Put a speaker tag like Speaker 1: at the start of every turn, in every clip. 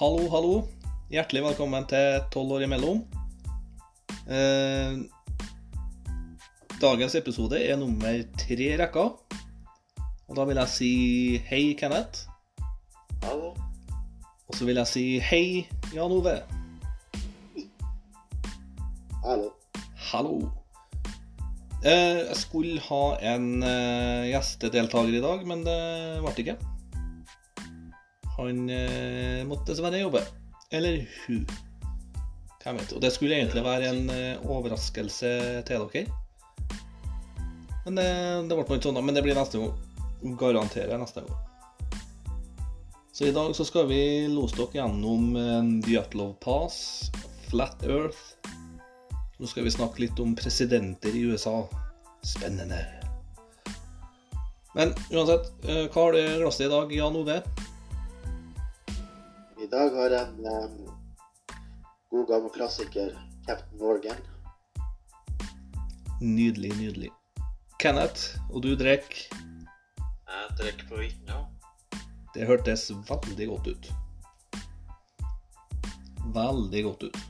Speaker 1: Hallo, hallo. Hjertelig velkommen til Tolv år imellom. Eh, dagens episode er nummer tre i rekka. Og da vil jeg si hei, Kenneth.
Speaker 2: Hallo.
Speaker 1: Og så vil jeg si hei, Jan Ove.
Speaker 2: Hallo.
Speaker 1: Hallo. Eh, jeg skulle ha en eh, gjestedeltaker i dag, men det ble ikke. Han eh, måtte dessverre jobbe. Eller hun. Hvem vet. Og det skulle egentlig være en eh, overraskelse til dere. Men det, det ble ikke sånn. Men det blir neste gang. Garanterer jeg neste gang. Så i dag så skal vi lose dere gjennom eh, Dyatlov Pass, Flat Earth. Nå skal vi snakke litt om presidenter i USA. Spennende. Men uansett, eh, hva har du i glasset i dag, Jan Ove?
Speaker 2: I dag har jeg en um, god gammel klassiker, Captain Morgan.
Speaker 1: Nydelig, nydelig. Kenneth, og du drikker.
Speaker 3: Jeg drikker på Vitna.
Speaker 1: Det hørtes veldig godt ut. Veldig godt ut.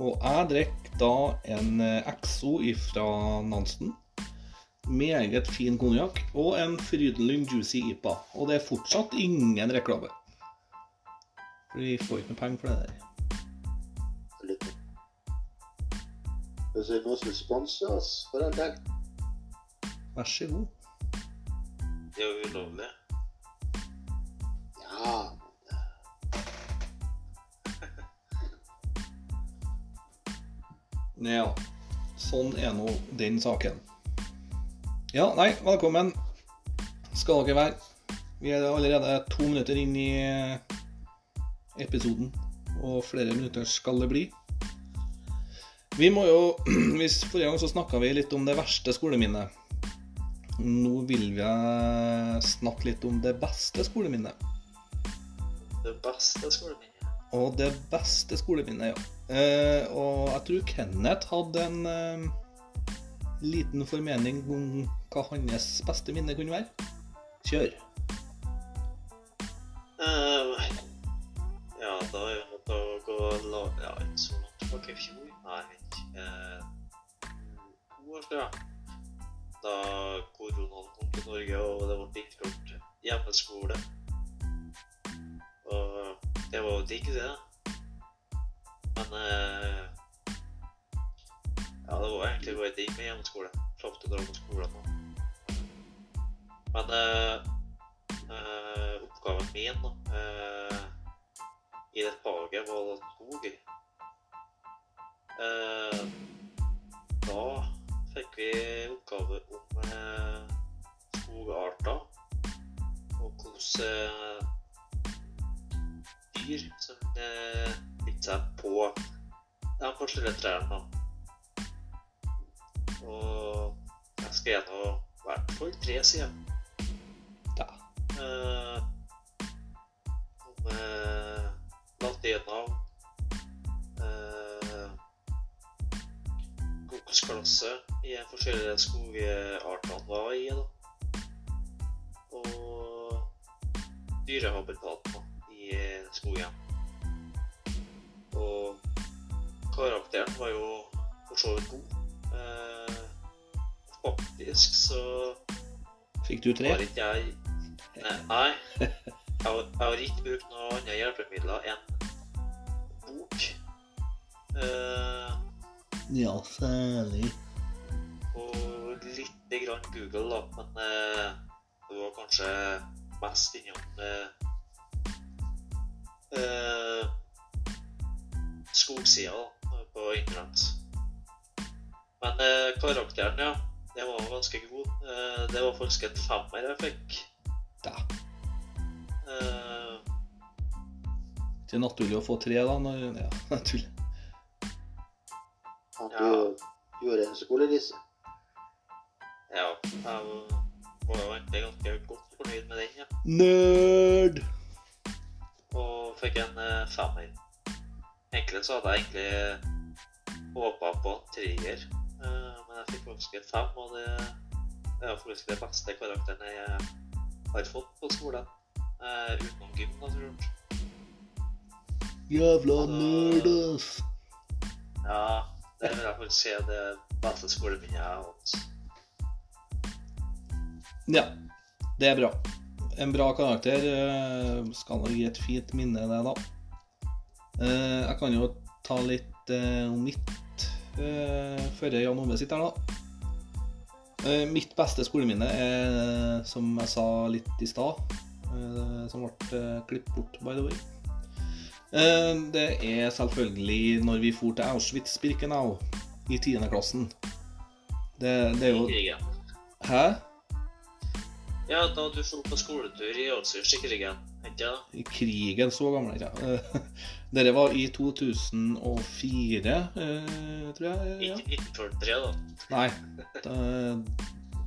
Speaker 1: Og jeg drikker da en eh, Exo fra Nansen. Meget fin konjakk. Og en Frydenlund Juicy IPA. Og det er fortsatt ingen reklame. For vi får ikke noe penger for det der.
Speaker 2: Litt. Hvis det er noen som sponser oss, for en dag
Speaker 1: Vær så god.
Speaker 3: Det er jo ulovlig.
Speaker 2: Ja,
Speaker 1: Ja, sånn er nå den saken. Ja, nei, velkommen skal dere være. Vi er allerede to minutter inn i episoden, og flere minutter skal det bli. Vi må jo hvis Forrige gang så snakka vi litt om det verste skoleminnet. Nå vil vi snakke litt om det beste skoleminnet.
Speaker 3: Det beste skoleminnet.
Speaker 1: Og det beste skoleminnet, ja. Eh, og jeg tror Kenneth hadde en eh, liten formening om hva hans beste minne kunne være. Kjør.
Speaker 3: Eh, da jeg å gå la... Ja, ikke så langt tilbake i fjor. Nei, ikke. Eh, to år siden. Da koronaen kom til Norge, og det ble innført hjemmeskole. Og det var jo digg, det. Men eh, Ja, det var egentlig bare digg med hjemmeskole. Slapp å dra på skolen nå. Men eh, eh, oppgaven min da, eh, i det faget var skog. Eh, da fikk vi oppgave om eh, skogarter og hvordan eh, dyr som eh, fikk seg på de forskjellige trærne. Og jeg skal gjennom i hvert fall tre sider.
Speaker 1: Ja.
Speaker 3: Eh, om latinavn, eh, kokosklasse i de forskjellige skogartene var i, da. Og dyrehabitatene i skogen. Og karakteren var jo for så vidt god. Eh, faktisk så
Speaker 1: Fikk du tre?
Speaker 3: Var ikke jeg Nei. Jeg har, ikke brukt noen andre hjelpemidler enn bok. Uh,
Speaker 1: Ja, særlig.
Speaker 3: og lite grann Google, da. Men uh, det var kanskje mest innom uh, eh, skogsida da, på internett. Men karakteren, ja. Det var ganske god. Det var faktisk en femmer jeg fikk.
Speaker 1: Da.
Speaker 3: Eh,
Speaker 1: Det er naturlig å få tre, da. Når, ja, naturlig. tuller.
Speaker 2: du
Speaker 3: Ja.
Speaker 2: du gjorde en skolerisse.
Speaker 3: ja, jeg var egentlig ganske godt fornøyd med den, ja.
Speaker 1: Nerd!
Speaker 3: Og fikk en uh, femmer. Egentlig så hadde jeg egentlig håpa på en treer, uh, men jeg fikk faktisk en fem, og det det er faktisk det beste karakteren jeg har fått på skolen. Uh, utenom gym, naturligvis.
Speaker 1: Jævla nerd.
Speaker 3: Ja, det vil jeg faktisk si er det beste skoleminnet jeg har hatt.
Speaker 1: Ja, det er bra. En bra karakter eh, skal nok gi et fint minne, det, da. Eh, jeg kan jo ta litt eh, om mitt før Jan Ove sitter her, da. Mitt beste skoleminne er, som jeg sa litt i stad, som ble klippet bort, by the way. Eh, det er selvfølgelig når vi for til Auschwitz-Birkenau i 10. klassen. Det, det er jo
Speaker 3: Krigen.
Speaker 1: Hæ?
Speaker 3: Ja, da du dro på skoletur i Auschwitz i krigen, ikke da?
Speaker 1: I krigen, så gammel er jeg ikke. Dere var i 2004, eh, tror jeg. Ja.
Speaker 3: Ikke 1943, da.
Speaker 1: Nei. Da,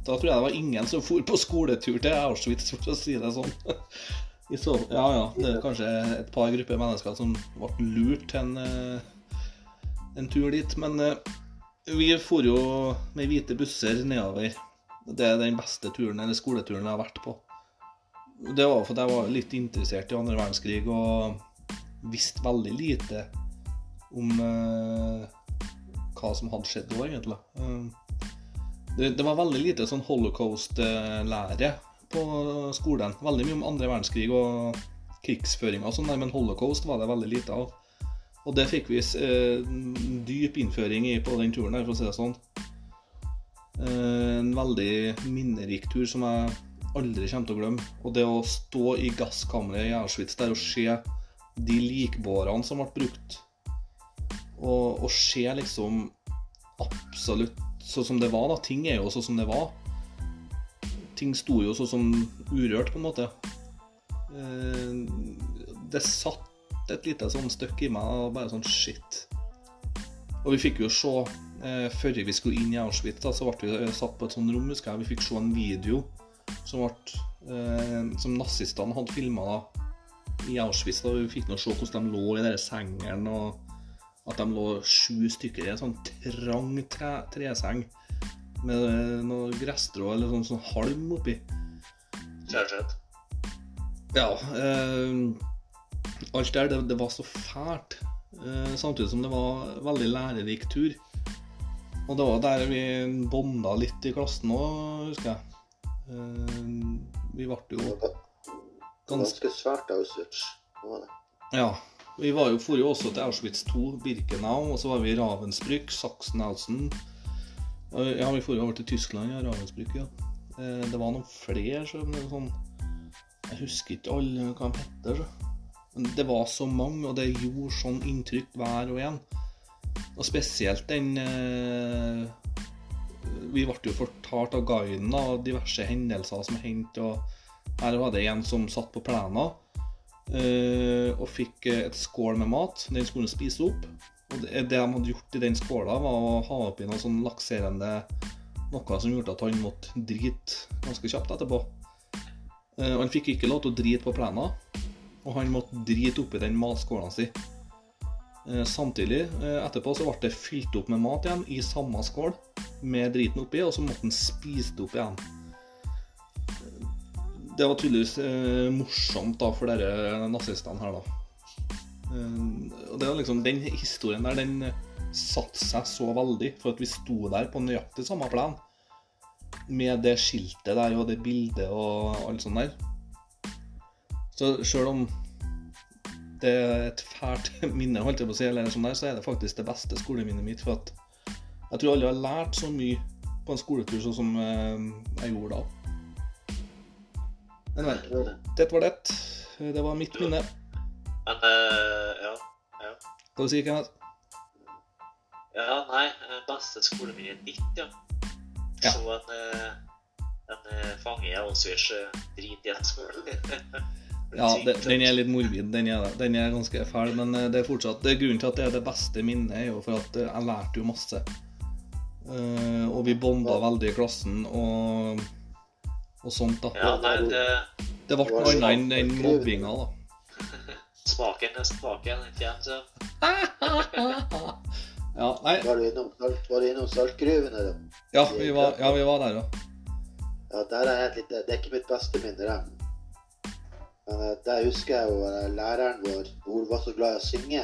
Speaker 1: da tror jeg det var ingen som for på skoletur til Auschwitz, for å si det sånn. Så, ja, ja. Det er kanskje et par grupper mennesker som ble lurt til en, eh, en tur dit. Men eh, vi for jo med hvite busser nedover. Det er den beste turen, eller skoleturen jeg har vært på. Det var fordi jeg var litt interessert i andre verdenskrig og visste veldig lite om eh, hva som hadde skjedd da, egentlig. Eh, det, det var veldig lite sånn holocaust-lære på skolen. Veldig mye om andre verdenskrig og krigsføringer og sånn, men holocaust var det veldig lite av. Og det fikk vi eh, dyp innføring i på den turen her, for å si det sånn. Eh, en veldig minnerik tur som jeg aldri kommer til å glemme. Og det å stå i gasskammeret i Auschwitz der og se de likbårene som ble brukt, og, og se liksom absolutt sånn som det var, da. Ting er jo sånn som det var. Ting sto jo sånn som urørt, på en måte. Eh, det satt et lite sånn støkk i meg, bare sånn shit. Og vi fikk jo se, eh, før vi skulle inn i Auschwitz, da, så ble vi satt på et sånt rom, husker jeg. Vi fikk se en video som, ble, eh, som nazistene hadde filma i Auschwitz. Da. Vi fikk nå se hvordan de lå i den sengen, og at de lå sju stykker i en sånn trang tre, treseng med noe gresstrå eller sånn, sånn halm oppi.
Speaker 3: Selvsagt.
Speaker 1: Ja. Eh, alt der, det, det var så fælt. Eh, samtidig som det var veldig lærerik tur. Og det var der vi bonda litt i klassen òg, husker jeg. Eh, vi ble jo ganske
Speaker 2: svært svært Auschwitz.
Speaker 1: Ja. Vi var jo, for jo også til Auschwitz 2, Birkenau, og så var vi i Ravensbrück, Sachsenhausen. Ja, vi jo over til Tyskland, ja, Ravensbrück, ja. Eh, Det var noen flere, som sånn Jeg husker ikke alle hva de heter. Men det var så mange, og det gjorde sånn inntrykk hver og en. Og spesielt den eh, Vi ble jo fortalt av guiden av diverse hendelser som hendte, og her var det en som satt på plenen eh, og fikk et skål med mat. Den skulle spise opp. Og det, de hadde gjort i den skåla, var å ha oppi noe sånn lakserende Noe som gjorde at han måtte drite ganske kjapt etterpå. Eh, og han fikk ikke lov til å drite på plenen, og han måtte drite oppi den matskåla si. Eh, Samtidig, eh, etterpå, så ble det fylt opp med mat igjen i samme skål, med driten oppi, og så måtte han spise det opp igjen. Det var tydeligvis eh, morsomt da for dere nazistene her, da. Eh, og det var liksom, Den historien der, den eh, satte seg så veldig, for at vi sto der på nøyaktig samme plan Med det skiltet der og det bildet og alt sånt der. Så sjøl om det er et fælt minne, holdt jeg på å si, eller sånn der, så er det faktisk det beste skoleminnet mitt. For at jeg tror alle har lært så mye på en skoletur sånn som eh, jeg gjorde da. Men vel,
Speaker 2: Det det.
Speaker 1: det var det. Det var mitt minne.
Speaker 3: Men ja. ja.
Speaker 1: Hva du sier Kenneth?
Speaker 3: Ja, nei, beste skolen min er ditt, ja.
Speaker 1: Ja.
Speaker 3: Så en, eh, en eh, fange Auschwitz eh, drit i den skolen.
Speaker 1: Ja, den er litt morbid. Den er, den er ganske fæl, men eh, det er fortsatt det er Grunnen til at det er det beste minnet, er jo for at eh, jeg lærte jo masse. Eh, og vi bonda veldig i klassen og, og sånt, da.
Speaker 3: Ja, nei, det,
Speaker 1: Det ble noe annet enn den mobbinga, da.
Speaker 3: Smaken er smaken, ikke sant? Så.
Speaker 1: Ja, nei,
Speaker 2: Var du innom, var du innom saltgruvene, da?
Speaker 1: ja, vi var, ja, vi var der, ja.
Speaker 2: Ja, der er et lite Det er ikke mitt beste minne, det. Men eh, der husker jeg jo eh, læreren vår, hun var så glad i å synge.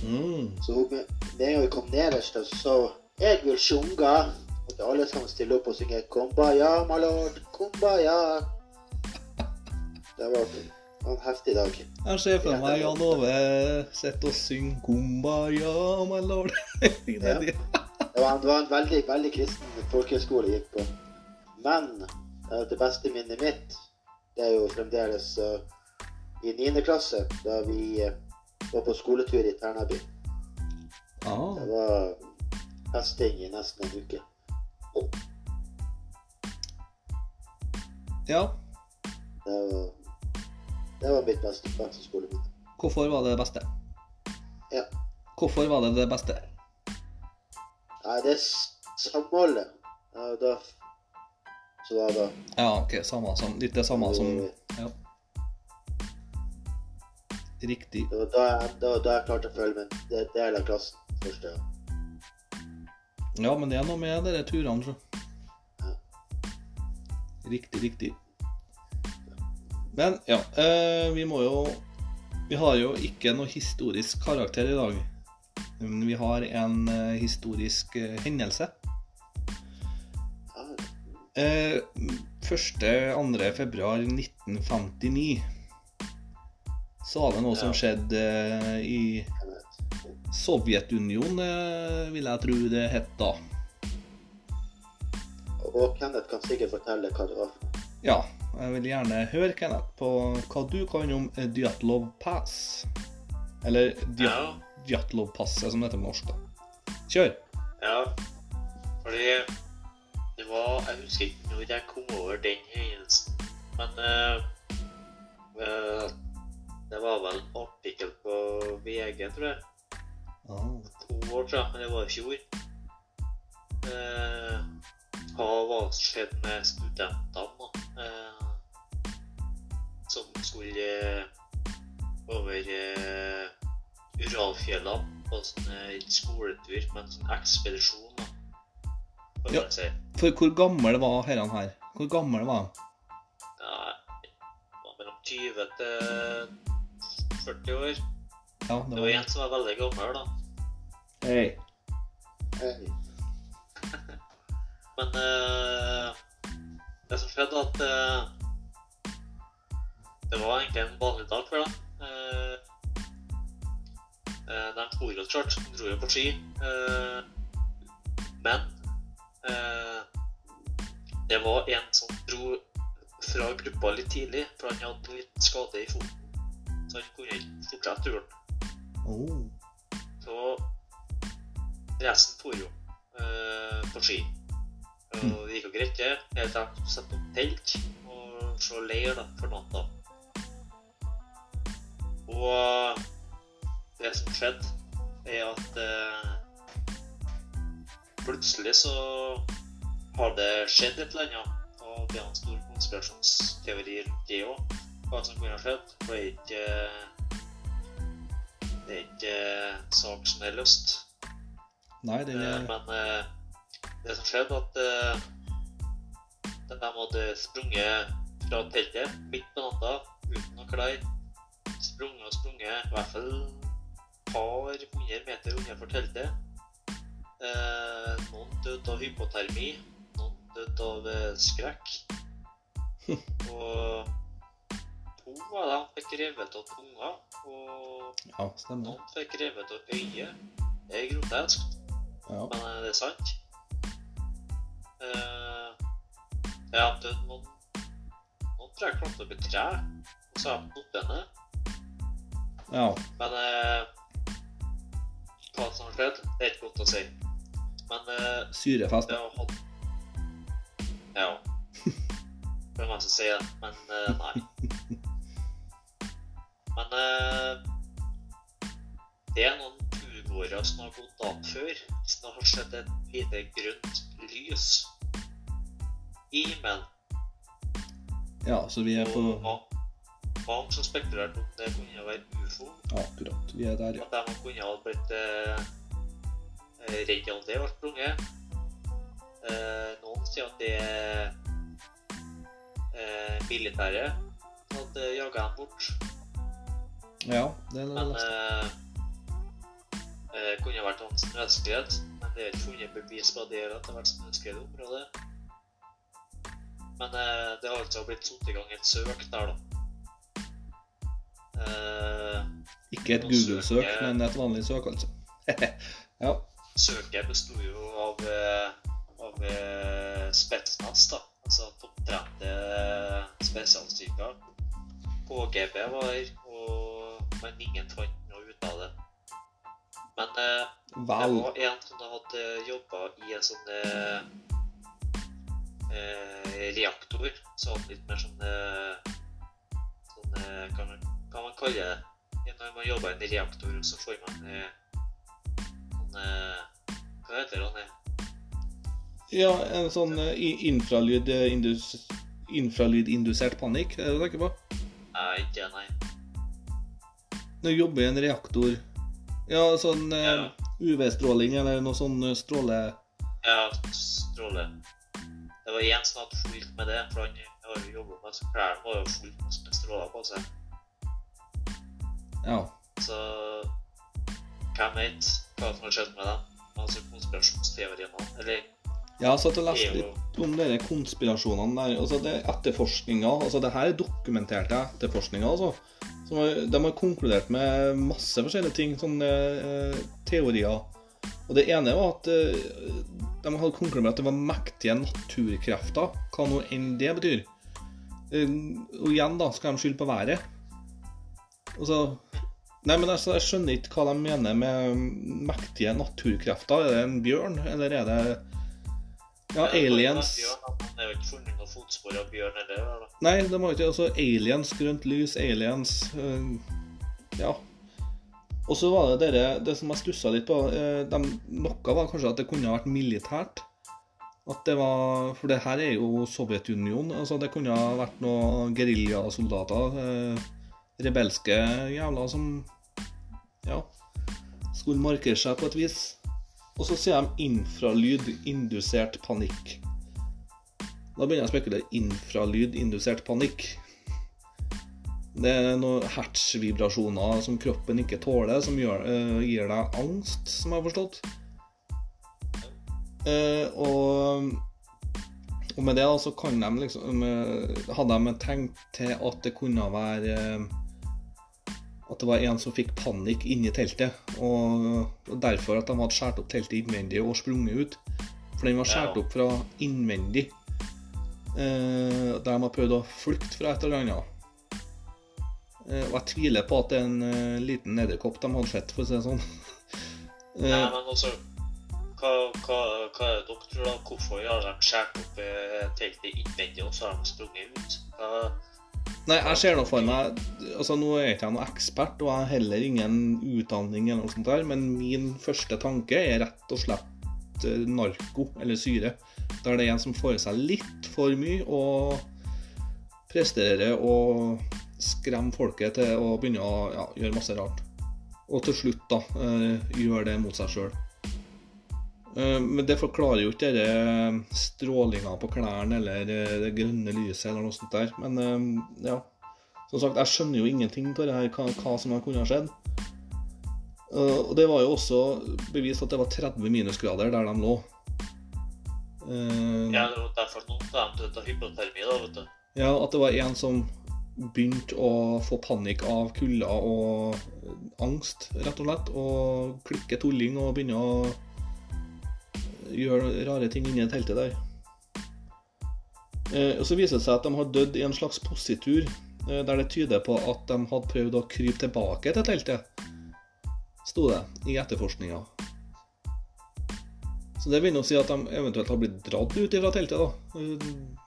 Speaker 1: Mm.
Speaker 2: Så hun, med en gang vi kom nederst, så sa hun 'Jeg vil sjunga'. Og alle sammen stille opp og synge 'Kumbaya, my lord, kumbaya'. Det var var en heftig dag.
Speaker 1: Jeg ser for meg Jan Ove sitter og synger 'Kumbaya, my lord'. ja.
Speaker 2: Det var, det var en veldig, veldig kristen folkehøyskole jeg gikk på. Men eh, det beste minnet mitt, det er jo fremdeles uh, i 9. klasse, da vi uh, var på skoletur i Ternaby.
Speaker 1: Ah.
Speaker 2: Det var festing i nesten en uke.
Speaker 1: Ja.
Speaker 2: Det var, det var mitt beste, skoleminne.
Speaker 1: Hvorfor var det det beste?
Speaker 2: Ja.
Speaker 1: Hvorfor var det det beste?
Speaker 2: Nei, det er samholdet. Ja, da Så da, det
Speaker 1: Ja, ok, samme som, litt det samme som Ja. Riktig.
Speaker 2: Det var da jeg, da, da jeg klarte å følge meg det, del av klassen første gang.
Speaker 1: Ja, men det er noe med dere turene, så. Riktig, riktig. Men ja, eh, vi må jo Vi har jo ikke noe historisk karakter i dag. Men vi har en eh, historisk eh, hendelse. Eh, 1.-2. februar 1959 så var det noe som skjedde i. Sovjetunionen, vil jeg tro det het da.
Speaker 2: Og Kenneth kan sikkert fortelle hva det var.
Speaker 1: Ja, jeg vil gjerne høre, Kenneth, på hva du kan om Dyatlov Pass. Eller. Dyatlov Passet, som det heter på norsk. da. Kjør!
Speaker 3: Ja, fordi det var Jeg husker ikke når jeg kom over den hendelsen, men uh, uh, det var vel en artikkel på VG, tror jeg.
Speaker 1: Ah.
Speaker 3: To år siden, men det var i fjor. Uh, hva var skjedd med studentene da? Som skulle eh, over eh, Uralfjellene på sånn eh, skoletur med en sånn ekspedisjon. da. Kan
Speaker 1: Ja.
Speaker 3: man si.
Speaker 1: For hvor gammel var herrene her? Hvor gammel var?
Speaker 3: Ja, det var mellom 20 til 40 år.
Speaker 1: Ja, det
Speaker 3: Det var en som var veldig gammel, da.
Speaker 1: Hei.
Speaker 2: Hei.
Speaker 3: Men uh, det som skjedde, at eh, det var egentlig en vanlig dag for dem. Eh, eh, de for jo klart, de dro jo på ski. Eh, men det var en som dro fra gruppa litt tidlig, for han hadde litt skade i foten. Så han kunne ikke fortsette turen.
Speaker 1: Oh.
Speaker 3: Så resten for jo eh, på ski. Og det gikk jo greit, det. Helt til de satte opp telt og så leir da, for natta. Og det som skjedde, er at eh, plutselig så har det skjedd et eller annet. Og det er en stor konspirasjonsteori rundt det òg. Hva som kunne ha skjedd. Det er ikke Det er ikke eh, sak som er løst.
Speaker 1: Nei,
Speaker 3: Eh,
Speaker 1: er
Speaker 3: Men eh, det som skjedde, at eh, de hadde sprunget fra teltet midt på natta uten noen klær. Sprunget og sprunget i hvert fall et par hundre meter utenfor teltet. Eh, noen døde av hypotermi, noen døde av eh, skrekk. Og to av dem fikk revet av tunga, og
Speaker 1: Ja,
Speaker 3: noen fikk revet av øyet. Det er grotesk.
Speaker 1: Ja.
Speaker 3: Men er det sant? Uh, ja, det, noen, noen tror jeg klarte opp i tre, og så har jeg opp henne.
Speaker 1: Ja.
Speaker 3: Men eh, hva som har skjedd, det er ikke godt å si. Men eh,
Speaker 1: Syrefest.
Speaker 3: Ja. Det er masse å si det, men eh, nei. Men eh, det er noen turgåere som har gått av før, så det har sett et lite grønt lys i menn
Speaker 1: Ja, så vi er på
Speaker 3: Mange som spekulerte om det kunne være ufo.
Speaker 1: Akkurat. Vi er der, ja.
Speaker 3: At de kunne ha blitt eh, redd av det og sprunget. Eh, noen sier at det er eh, militære hadde jaga dem bort.
Speaker 1: Ja, det er det Men
Speaker 3: eh, eh, kunne vært hans snøskred. Men det er ikke funnet bevis på det at det har vært snøskred i området. Men eh, det har altså blitt satt i gang et søk der, da. Eh,
Speaker 1: Ikke et Google-søk, men et vanlig søk, altså. ja.
Speaker 3: søket besto jo av, eh, av eh, Spetsnaz, da. Altså topptrente spesialstyrker. KGB var der, og, men ingen fant noe ut av det. Men eh, det var en som hadde jobba i en sånn eh, reaktor. Så hadde litt mer sånn Sånn hva, man, kaller det? Når man jobber i en reaktor, så får man eh, sånn eh, Hva heter det?
Speaker 1: Ja, en sånn eh, infralyd, eh, indus, infralydindusert panikk, er det du tenker på?
Speaker 3: Nei, ikke nei.
Speaker 1: Når du jobber i en reaktor Ja, sånn eh,
Speaker 3: Ja.
Speaker 1: UV-stråling eller noe sånn eh, stråle...
Speaker 3: Ja, stråle. Det var en som hadde fulgt med det, for han har jo jobba med så klærne var jo fullt med stråler på seg.
Speaker 1: Ja.
Speaker 3: Så hvem vet hva som har skjedd med dem? Altså konspirasjonsteoriene. Eller
Speaker 1: Ja, så jeg leste
Speaker 3: Det er jo-
Speaker 1: litt om dere konspirasjonene der. Altså, det er etterforskninga altså Det her er dokumenterte etterforskninger, altså. Som har, de har konkludert med masse forskjellige ting, sånne eh, teorier. Og det ene var at eh, de hadde konkludert med at det var mektige naturkrefter, hva nå enn det betyr. Eh, og igjen, da, skal de skylde på været. Altså Nei, men altså, jeg skjønner ikke hva de mener med mektige naturkrefter. Er det en bjørn, eller er det ja, aliens
Speaker 3: det er jo ikke funnet noen fotspor av bjørn eller det?
Speaker 1: Nei, de har ikke altså aliens, grønt lys, aliens øh, Ja. Og så var det dere, det som jeg stussa litt på øh, de, Noe var kanskje at det kunne ha vært militært. At det var For det her er jo Sovjetunionen. Altså det kunne ha vært noen geriljasoldater. Øh, rebelske jævler som Ja. Skulle markere seg på et vis. Og så sier de infralyd indusert panikk. Da begynner jeg å spekulere. Infralyd indusert panikk. Det er noen hertzvibrasjoner som kroppen ikke tåler, som gjør, uh, gir deg angst, som jeg har forstått. Uh, og, og med det da, så kan de liksom eh, Hadde de tenkt til at det kunne være At det var en som fikk panikk inni teltet, og, og derfor at de hadde skåret opp teltet innvendig og sprunget ut. For den var skåret opp fra innvendig. Eh, der de har prøvd å flykte fra et eller annet. Eh, og jeg tviler på at det er en eh, liten edderkopp de hadde sett, for å si det sånn.
Speaker 3: Nei,
Speaker 1: Eh,
Speaker 3: men også hva, hva, hva er det dere tror da? Hvorfor har de skåret opp eh, teltet innvendig, og så har de sprunget ut? Hva,
Speaker 1: nei, jeg ser nå for meg altså Nå er jeg ikke noen ekspert, og jeg har heller ingen utdanning, eller noe sånt der, men min første tanke er rett og slett eh, narko, eller syre. Der det er en som får i seg litt for mye og presterer å skremme folket til å begynne å ja, gjøre masse rart. Og til slutt da gjør gjøre det mot seg sjøl. Men det forklarer jo ikke denne strålinga på klærne eller eh, det grønne lyset eller noe sånt der. Men eh, ja. Som sagt, jeg skjønner jo ingenting av det her, hva, hva som kunne ha skjedd. Eh, Og det var jo også bevist at det var 30 minusgrader der de lå. Eh,
Speaker 3: ja, det var derfor noen av dem døde av hypotermi, da, vet du.
Speaker 1: Ja, at det var en som begynte å få panikk av kulda og angst, rett og slett. Og klikke tulling og begynne å gjøre rare ting inni teltet der. Eh, og Så viser det seg at de har dødd i en slags positur, eh, der det tyder på at de hadde prøvd å krype tilbake til teltet. Sto det i etterforskninga. Så det vil nå si at de eventuelt har blitt dratt ut fra teltet, da. Eh,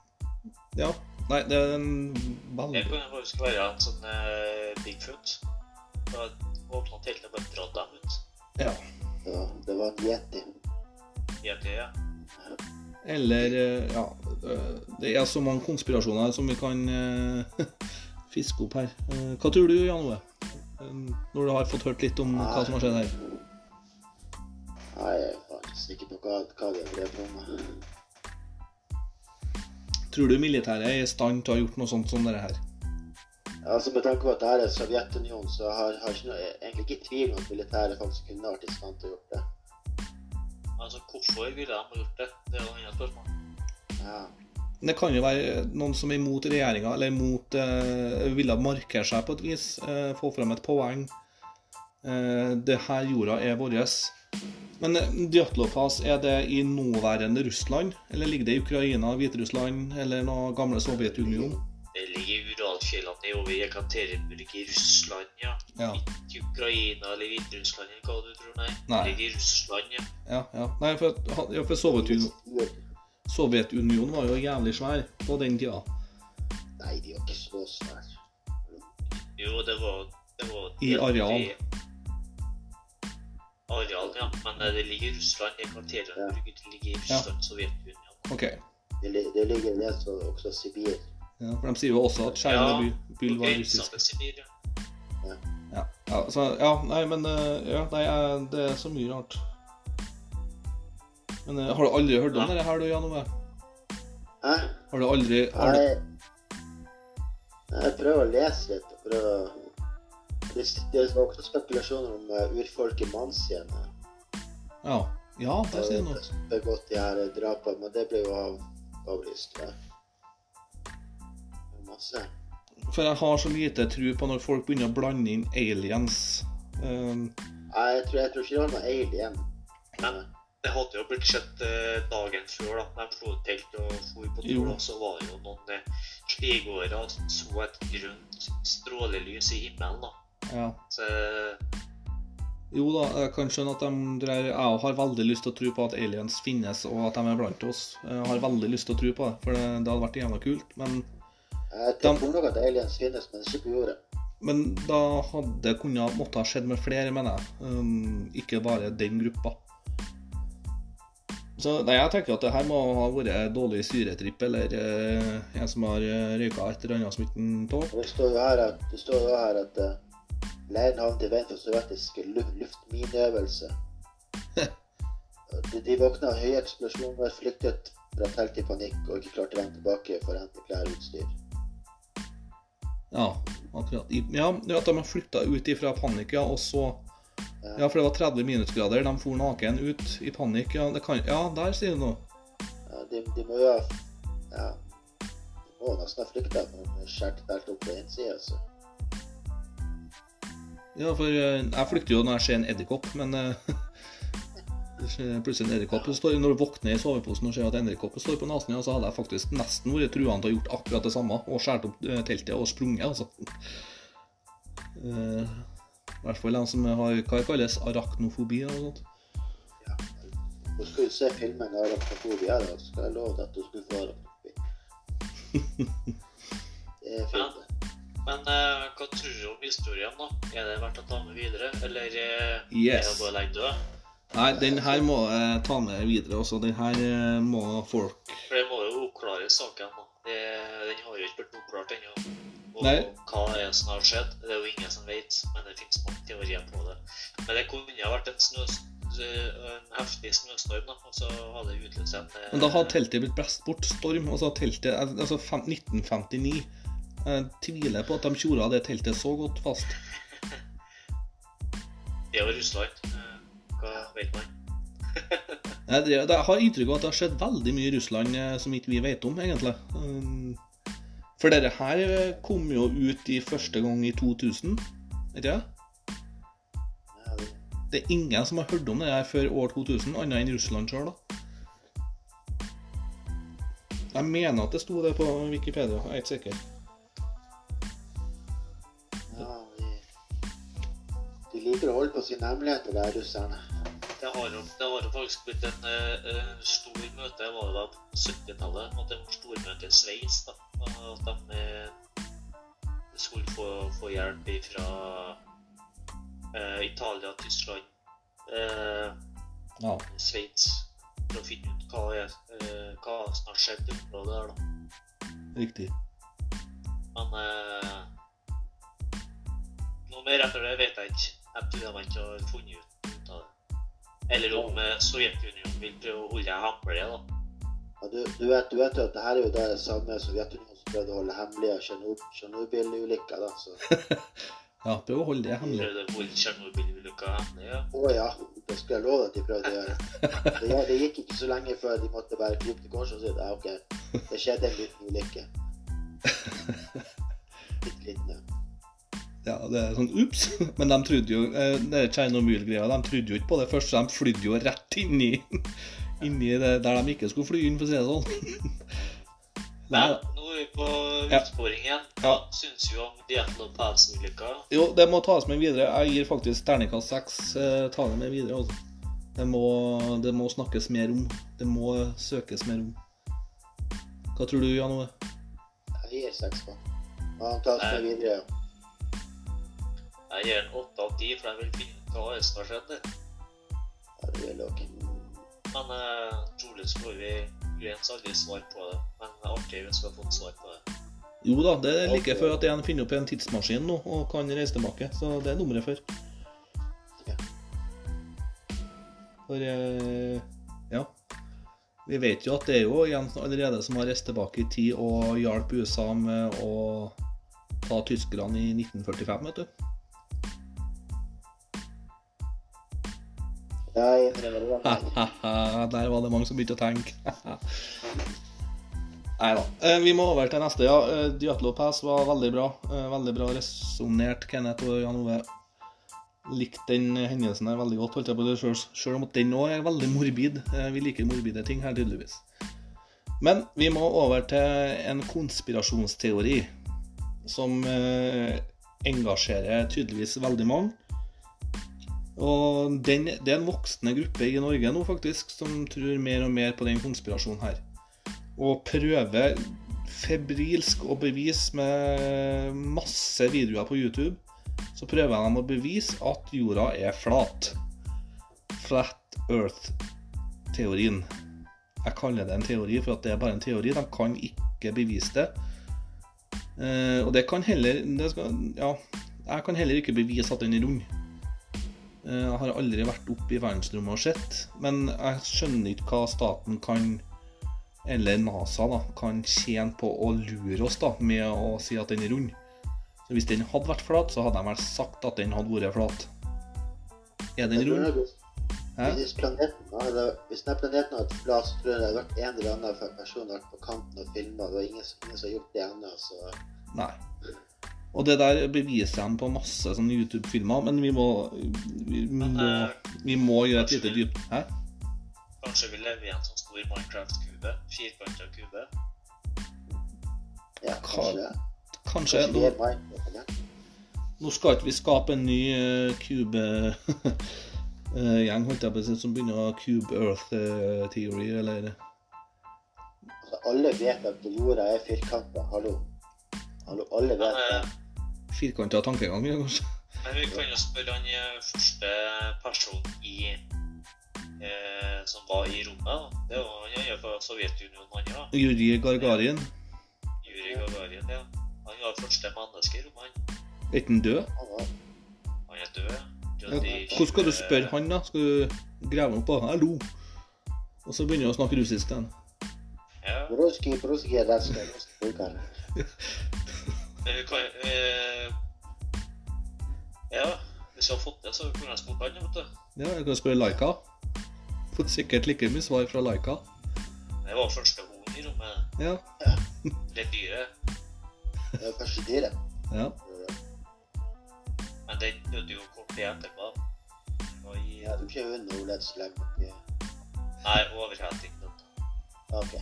Speaker 1: Ja. Nei, det er en
Speaker 3: Det
Speaker 1: veldig
Speaker 3: kan jo faktisk være en sånn eh, Bigfoot. Åpna teltet og bare dratt dem ut.
Speaker 1: Ja.
Speaker 2: Ja, det var en yeti.
Speaker 3: Helt ja.
Speaker 1: Eller eh, Ja. eh, Det er så mange konspirasjoner som vi kan eh, fiske opp her. Hva tror du, Jan Ove? Når du har fått hørt litt om hva som har skjedd her?
Speaker 2: Nei, jeg er faktisk ikke på hva, hva de drev med.
Speaker 1: Tror du militæret er i stand til å ha gjort noe sånt som dette her?
Speaker 2: Altså Med tanke på at det her er Sovjetunionen, så har jeg ikke noe, egentlig ikke tvil om at militæret faktisk kunne vært i stand til å gjort det.
Speaker 3: Altså, hvorfor ville de gjort det? Det er jo et annet spørsmål.
Speaker 2: Ja.
Speaker 1: Men Det kan jo være noen som er imot regjeringa, eller imot eh, ville markere seg på et vis. Eh, få frem et poeng. Eh, det her jorda er vår. Men eh, Djatlov-Pass, er det i nåværende Russland? Eller ligger det i Ukraina, Hviterussland eller noe gamle Sovjetunionen?
Speaker 3: Det ligger i er over Jekaterinburg i Russland, ja.
Speaker 1: Ja.
Speaker 3: Ikke Ukraina eller Hviterussland eller hva du tror, nei.
Speaker 1: Nei.
Speaker 3: Det ligger i Russland, ja.
Speaker 1: Ja, ja. Nei, for, ja, for Sovjetunionen, Sovjetunionen var jo jævlig svær på den tida.
Speaker 2: Nei, de var ikke så svære.
Speaker 3: Jo, det var, det var
Speaker 1: I areal.
Speaker 3: Areal, ja. Men eh, det ligger i Russland. Jekaterinburg det ligger i Russland, Sovjetunionen.
Speaker 1: Okay.
Speaker 2: Det, det ligger ned også Sibir.
Speaker 1: Ja, for de sier jo også at Tsjernobyl var
Speaker 3: grensa
Speaker 1: russisk.
Speaker 3: Sibir, ja.
Speaker 1: Ja, ja, så, ja, nei, men eh, ja, nei, eh, det er så mye rart. Men eh, har du aldri hørt om
Speaker 3: Ja.
Speaker 1: det her, du, Jan Ove?
Speaker 2: Hæ?
Speaker 1: Har du aldri har du,
Speaker 2: Nei, jeg prøver å lese litt. og prøver å... Det, det var også spekulasjoner om urfolk urfolket Mansien
Speaker 1: Ja, ja det sier noe.
Speaker 2: begått de her drapene, men det ble jo av, avlyst. Ja. Masse.
Speaker 1: For jeg har så lite tro på når folk begynner å blande inn aliens. Um,
Speaker 2: jeg tror, jeg tror ikke det var noe alien.
Speaker 3: Men det hadde jo blitt sett eh, dagen før, da. De slo telt og for på tur, og så var det jo noen eh, stigåere som så et grønt strålelys i himmelen, da.
Speaker 1: ja.
Speaker 3: Så eh,
Speaker 1: Jo da, jeg kan skjønne at de dreier Jeg har veldig lyst til å tro på at aliens finnes, og at de er blant oss. Jeg har veldig lyst til å tro på det, for det, det hadde vært jævla kult. Men,
Speaker 2: Jeg tror nok at aliens finnes, men ikke på jorda.
Speaker 1: men da hadde det kunnet måtte ha skjedd med flere, mener jeg. Um, ikke bare den gruppa. Så nei, jeg tenker at det her må ha vært dårlig syretripp, eller uh, en som har eh, røyka et eller annet som ikke tåler.
Speaker 2: Det står jo her at, det står jo her at uh, leiren havnet i veien for sovjetisk lu luftmineøvelse. de, de våkna av høye eksplosjoner, flyktet fra telt i panikk og ikke klarte å vende tilbake for å hente klær og utstyr.
Speaker 1: Ja, akkurat. Ja, at de har flytta ut ifra panikk, ja, og så Ja, for det var 30 minusgrader. De for naken ut i panikk. Ja, det kan, ja der sier du noe.
Speaker 2: Ja, de, de må jo ha ja, De må nesten ha flykta men de skjærte telt opp på side, Så.
Speaker 1: Ja, for eh, jeg flykter jo når jeg ser en edderkopp, men eh, plutselig en edderkopp. Står, når du våkner i soveposen og ser at edderkoppen står på nesen, ja, så hadde jeg faktisk nesten vært truende til å gjort akkurat det samme og skåret opp eh, teltet og sprunget, altså. Eh, I hvert fall de som har hva det kalles arachnofobi og sånt.
Speaker 2: Ja. Du se filmen arachnofobi her, da, så skal jeg love deg at du skulle få arachnofobi. Det er fint, det.
Speaker 3: Men eh, hva tror du om historien, da? Er det verdt å ta med videre, eller eh, er
Speaker 1: Yes.
Speaker 3: det bare å legge død?
Speaker 1: Nei, den her må jeg ta med videre også. Den her eh, må folk
Speaker 3: For det må jo oppklare saken, da. Det, den har jo ikke blitt oppklart ennå. Og
Speaker 1: Nei.
Speaker 3: hva er det som har skjedd? Det er jo ingen som vet, men det finnes mange teorier på det. Men det kunne ha vært en, snø, en heftig snøstorm, da, og så hadde det utløst en eh,
Speaker 1: Men da har teltet blitt blåst bort. Storm. Altså teltet Altså fem- 1959. Jeg tviler på at de tjora det teltet så godt fast.
Speaker 3: Det jo Russland. Vet man?
Speaker 1: Jeg, har inntrykk av at det har skjedd veldig mye i Russland eh, som ikke vi vet om, egentlig. Um, For dette her kom jo ut i første gang i 2000, ikke det?
Speaker 2: Det,
Speaker 1: Det er ingen som har hørt om det her før år 2000, annet enn Russland sjøl, da. Jeg mener at det sto det på Wikipedia, jeg er ikke sikker.
Speaker 2: ja, de, de liker å holde på sine hemmeligheter, de her russerne.
Speaker 3: Det har jo, det har jo faktisk blitt en eh, eh, stor møte var det da på 70-tallet. At det var stormøte i Sveits. da, At de uh, skulle få, få hjelp fra Italia, Tyskland, eh,
Speaker 1: Ja.
Speaker 3: Sveits for å finne ut hva, er, eh, hva som har skjedd i området der. da.
Speaker 1: Riktig.
Speaker 3: Men eh, noe mer etter det vet jeg ikke. Jeg tror de ikke har funnet Eller om eh, Sovjetunionen vil prøve å holde det hemmelig. da.
Speaker 2: Ja, du, du, vet, du vet jo at det her er jo det samme Sovjetunionen som prøvde å holde hemmelig av Tsjernob- Tsjernobyl-ulykka, da. Så
Speaker 1: Ja, prøv å holde det hemmelig.
Speaker 3: Prøvde å holde Tsjernobyl-ulykka hemmelig, ja.
Speaker 2: å ja, det skulle jeg love at de prøvde å gjøre. Det, ja, det gikk ikke så lenge før de måtte bare krype til korset og si ja, OK, det skjedde en liten ulykke. Litt liten, ja.
Speaker 1: Ja, det er sånn ups. Men de trodde jo eh, det er Tsjernobyl-greia, de trodde jo ikke på det først, så de flydde jo rett inni, inni det der de ikke skulle fly inn, for å si det sånn. Nei, da.
Speaker 3: nå er vi på
Speaker 1: Ja.
Speaker 3: utsporing igjen.
Speaker 1: Ja.
Speaker 3: Hva syns du om Dietlo Pass-ulykka?
Speaker 1: Jo, det må tas med videre. Jeg gir faktisk terningkast seks. Eh, ta det med videre, altså. Det må, det må snakkes mer om. Det må søkes mer om. Hva tror du, Jan Ove?
Speaker 2: Jeg gir seks på. Han tas med videre, ja.
Speaker 3: Jeg gir den åtte av ti, for jeg vil finne ut hva er som har skjedd der.
Speaker 2: ja det vil dere.
Speaker 3: Men eh, trolig så får vi uens aldri svar på det. Men det er artig hvis vi har fått svar på det.
Speaker 1: Jo da, det er like før at en finner opp en tidsmaskin nå og kan reise tilbake. Så det er nummeret før.
Speaker 2: Ja.
Speaker 1: For eh, ja. Vi vet jo at det er jo en allerede som har reist tilbake i tid og hjalp USA med å ta tyskerne i 1945, vet du.
Speaker 2: Ja,
Speaker 1: Der var det mange som begynte å tenke. Nei da. Eh, Vi må over til neste. ja. Eh, Diatlo Pass var veldig bra. Eh, Veldig bra resonnert, Kenneth og Jan Ove. Likte den hendelsen her veldig godt, holdt jeg på det selv, selv om den òg er veldig morbid. Vi liker morbide ting her, tydeligvis. Men vi må over til en konspirasjonsteori som engasjerer tydeligvis veldig mange. Og den, det er en voksende gruppe i Norge nå faktisk som tror mer og mer på den konspirasjonen her. Og prøver febrilsk å bevise med masse videoer på YouTube Så prøver de å bevise at jorda er flat. Flat Earth-teorien. Jeg kaller det en teori for at det er bare en teori. De kan ikke bevise det. Eh, og det kan heller det skal, Ja, jeg kan heller ikke bevise at den er rund. Eh, Jeg har aldri vært oppe i verdensrommet og sett, men jeg skjønner ikke hva staten kan, eller NASA, da, kan tjene på å lure oss da, med å si at den er rund. Så Hvis den hadde vært flat, så hadde de vel sagt at den hadde vært flat. Er den rund?
Speaker 2: Hvis planeten hadde, hvis denne planeten hadde vært flat, så tror jeg det hadde vært en eller annen person vært på kanten og filma. Det var ingen, ingen som har gjort det ennå, så
Speaker 1: Nei. Og det der beviser de på masse sånne YouTube-filmer, men vi må, vi, må,
Speaker 3: Men, eh,
Speaker 1: vi må gjøre et lite dypt Hæ?
Speaker 3: Kanskje vi lever i en sånn stor Minecraft-kube? Firkanta kube?
Speaker 2: ja, kanskje det.
Speaker 1: Kanskje
Speaker 2: Kanskje
Speaker 1: nå, nå skal ikke vi skape en ny uh, cube eh, holdt jeg på å si, som begynner å ha Cube Earth eh, Theory, eller
Speaker 2: Altså, alle vet at jorda er firkanta. Hallo. Hallo, alle vet det.
Speaker 3: Eh,
Speaker 1: firkanta tankegang, kanskje.
Speaker 3: men vi kan jo spørre han eh, første personen i eh, som var i rommet. Det var han er fra Sovjetunionen, han ja.
Speaker 1: Juri Gargarin.
Speaker 3: Yuri Gargarin, ja. Han var første menneske i rommet. han.
Speaker 1: Er ikke han død?
Speaker 2: Han
Speaker 3: er død.
Speaker 1: Ja, Hvordan skal du spørre han, da? Skal du grave ham opp på Hallo! Og så begynner du å snakke russisk til han.
Speaker 3: Ja. Eh, Ja, hvis jeg har fått det, så kunne jeg spurt han, vet du.
Speaker 1: Ja, jeg kan spørre Laika. Fått sikkert like mye svar fra Laika.
Speaker 3: Det var første hoen i rommet.
Speaker 1: Ja.
Speaker 3: Det dyret.
Speaker 2: Det er første dyret.
Speaker 1: ja.
Speaker 3: Men den døde jo kort tid etterpå. Og i
Speaker 2: Ja, du kjører hun Nordled slem. Ja,
Speaker 3: Nei, overheting.
Speaker 2: ok.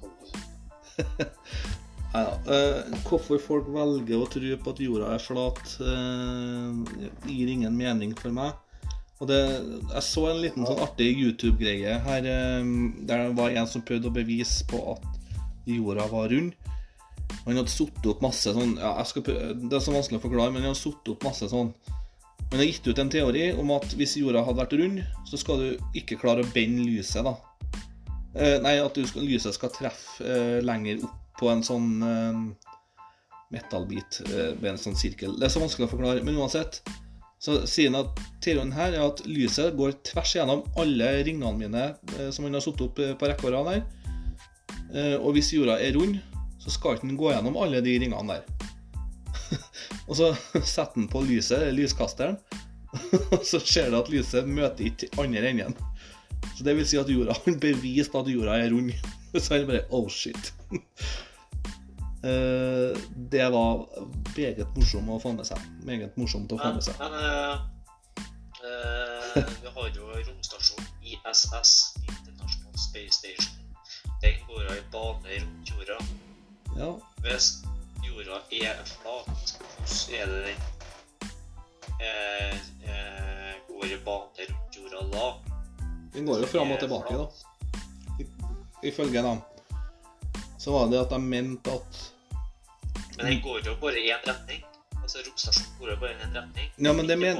Speaker 2: Kom ikke
Speaker 1: Eh, hvorfor folk velger å tro på at jorda er flat, eh, gir ingen mening for meg. Og det, jeg så en liten sånn artig YouTube-greie her eh, der det var en som prøvde å bevise på at jorda var rund. Og Han hadde satt opp masse sånn ja, prøve, Det er så vanskelig å forklare, men han hadde satt opp masse sånn Han har gitt ut en teori om at hvis jorda hadde vært rund, så skal du ikke klare å bende lyset, da. Nei, at lyset skal treffe lenger opp på en sånn uh, metallbit uh, med en sånn sirkel. Det er så vanskelig å forklare, men uansett. Så sier han at teorien her er at lyset går tvers gjennom alle ringene mine uh, som han har satt opp eh, på rekke og her. Eh, og hvis jorda er rund, så skal ikke den gå gjennom alle de ringene der. og så setter den på lyset, lyskasteren, og så ser du at lyset møter ikke andre enden. Så det vil si at jorda har bevist at jorda er rund. Så er det bare oh shit. Eh, det var meget morsomt å få med seg. Meget morsomt å få med seg.
Speaker 3: men men uh, uh, vi har jo romstasjonen ISS, International Space Station. Den går i bane rundt jorda.
Speaker 1: Ja,
Speaker 3: Hvis jorda er flat, hvordan er det den eh, eh, går i bane rundt jorda da?
Speaker 1: den går jo fram og tilbake, da. I- Ifølge dem. Så var det at de mente at
Speaker 3: Men den går jo bare i én retning. Altså Romstasjonen går jo bare i én retning.
Speaker 1: Ja, men det men-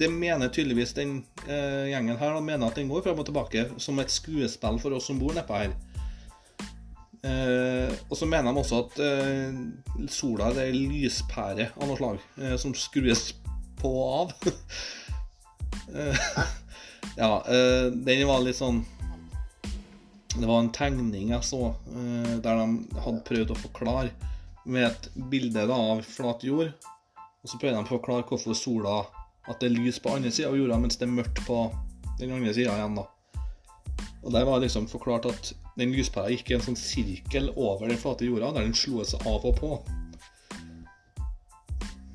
Speaker 1: Det mener tydeligvis den eh, gjengen her. De mener at den går fram og tilbake som et skuespill for oss som bor nedpå her. Eh, og så mener de også at eh, sola det er ei lyspære av noe slag eh, som skrues på og av. eh, ja, eh, den var litt sånn Det var en tegning jeg så eh, der de hadde prøvd å forklare med et bilde da, av flat jord. Og så prøvde de å forklare hvorfor sola At det er lys på andre sida av jorda, mens det er mørkt på den andre sida igjen. da. Og der var det liksom forklart at den lyspæra gikk i en sånn sirkel over den flate jorda, der den slo seg av og på.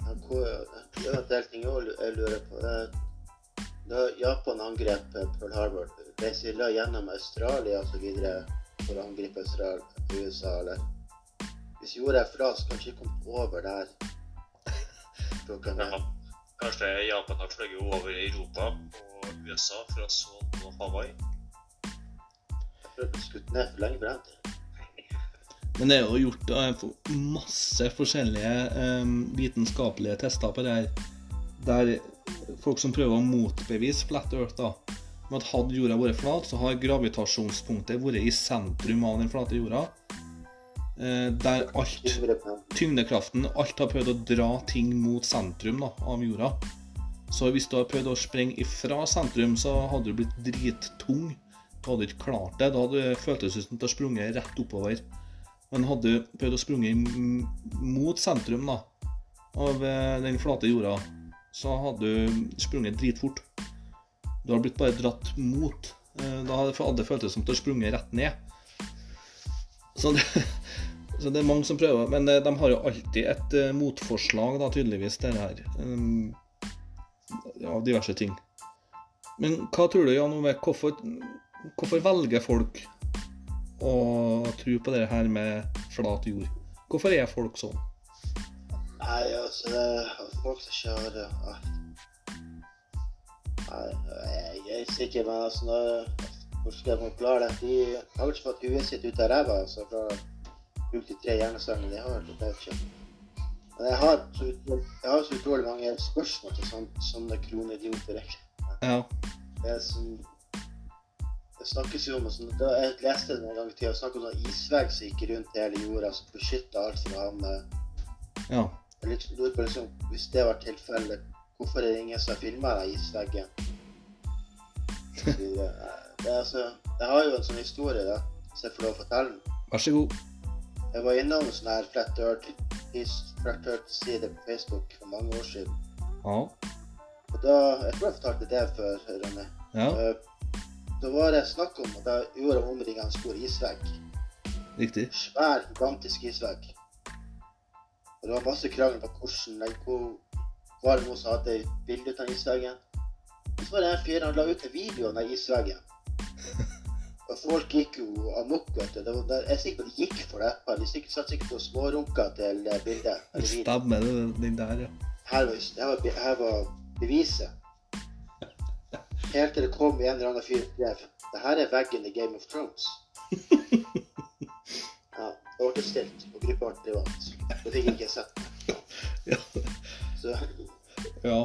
Speaker 2: Ja, hvor- Det er ting jeg jeg lurer på. Det- Da Japan angrep Pearl Harbor, ble da gjennom Australia videre for å angripe Australia, USA, eller? Hvis jorda er flat, så kanskje de kom over der.
Speaker 3: Ja, kanskje Japan har fløyet over Europa og USA fra å så nå Hawaii.
Speaker 2: Jeg prøvde det ble skutt ned for lenge frem.
Speaker 1: Men det er jo gjort masse forskjellige um, vitenskapelige tester på det her. Der folk som prøver å motbevise flat earth, da. Med at hadde jorda vært flat, så har gravitasjonspunktet vært i sentrum av den flate jorda. Eh, der alt tyngdekraften Alt har prøvd å dra ting mot sentrum da, av jorda. Så hvis du har prøvd å sprenge ifra sentrum, så hadde du blitt drittung. Du hadde ikke klart det. Da hadde det føltes ut som du hadde sprunget rett oppover. Men hadde du prøvd å sprunge mot sentrum da, av eh, den flate jorda, så hadde du sprunget dritfort. Du hadde blitt bare dratt mot. Eh, Da hadde hadde det føltes som du har sprunget rett ned. Så det, så det er mange som prøver, men eh, de har jo alltid et eh, motforslag, da, tydeligvis, det her. Ja, diverse ting. Men hva tror du, Jan Ove, hvorfor, hvorfor velger folk å tro på det her med flat jord? Hvorfor er folk sånn?
Speaker 2: Nei, altså, det folk som har ja. Nei, jeg, er sikker, men altså, når, hvordan skal jeg forklare det? De har vel ikke fått huet sitt ut av ræva, altså, fra å bruke de tre hjernecellene de har. Det vet ikke. Men jeg har så utrolig, jeg har så utrolig mange spørsmål til sånne, sånne kronidioter.
Speaker 1: Ja.
Speaker 2: Det er som Det snakkes jo om sånn, da Jeg leste det en gang i tida, snakket om sånn isvegg som gikk rundt hele jorda, som beskytta alt fra han eh,
Speaker 1: ja.
Speaker 2: Jeg lurer på liksom, Hvis det var tilfellet, hvorfor er det ingen som har filma deg Det er altså, jeg har jo en sånn historie, da, så jeg får lov å fortelle den.
Speaker 1: Vær så god.
Speaker 2: Jeg var innom en sånn her Flat Earth-side på Facebook for mange år siden.
Speaker 1: Ja.
Speaker 2: Og da, Jeg tror jeg fortalte det før, Ronny.
Speaker 1: Ja,
Speaker 2: Eh, Da var det snakk om at jeg gjorde omringa en stor isvegg.
Speaker 1: riktig.
Speaker 2: Svær, gigantisk isvegg. Og det var masse krangel på hvordan nei, hvor var det noen som hadde bilde av isveggen. Og så var det en fyr han la ut en video av den isveggen. Og folk gikk jo amok, vet du. Det var, jeg er sikker på de gikk for det. De sikkert, satt sikkert på smårunka til bildet. eller.
Speaker 1: Stemmer det, den der, ja.
Speaker 2: Her var, det her var, her var beviset. Helt til det kom en eller annen fyr og skrev Det her er veggen i Game of Thrones. Ja, det ble stilt og gruppa ble privat. Det fikk ikke jeg sett.
Speaker 1: Ja.
Speaker 2: Så
Speaker 1: ja.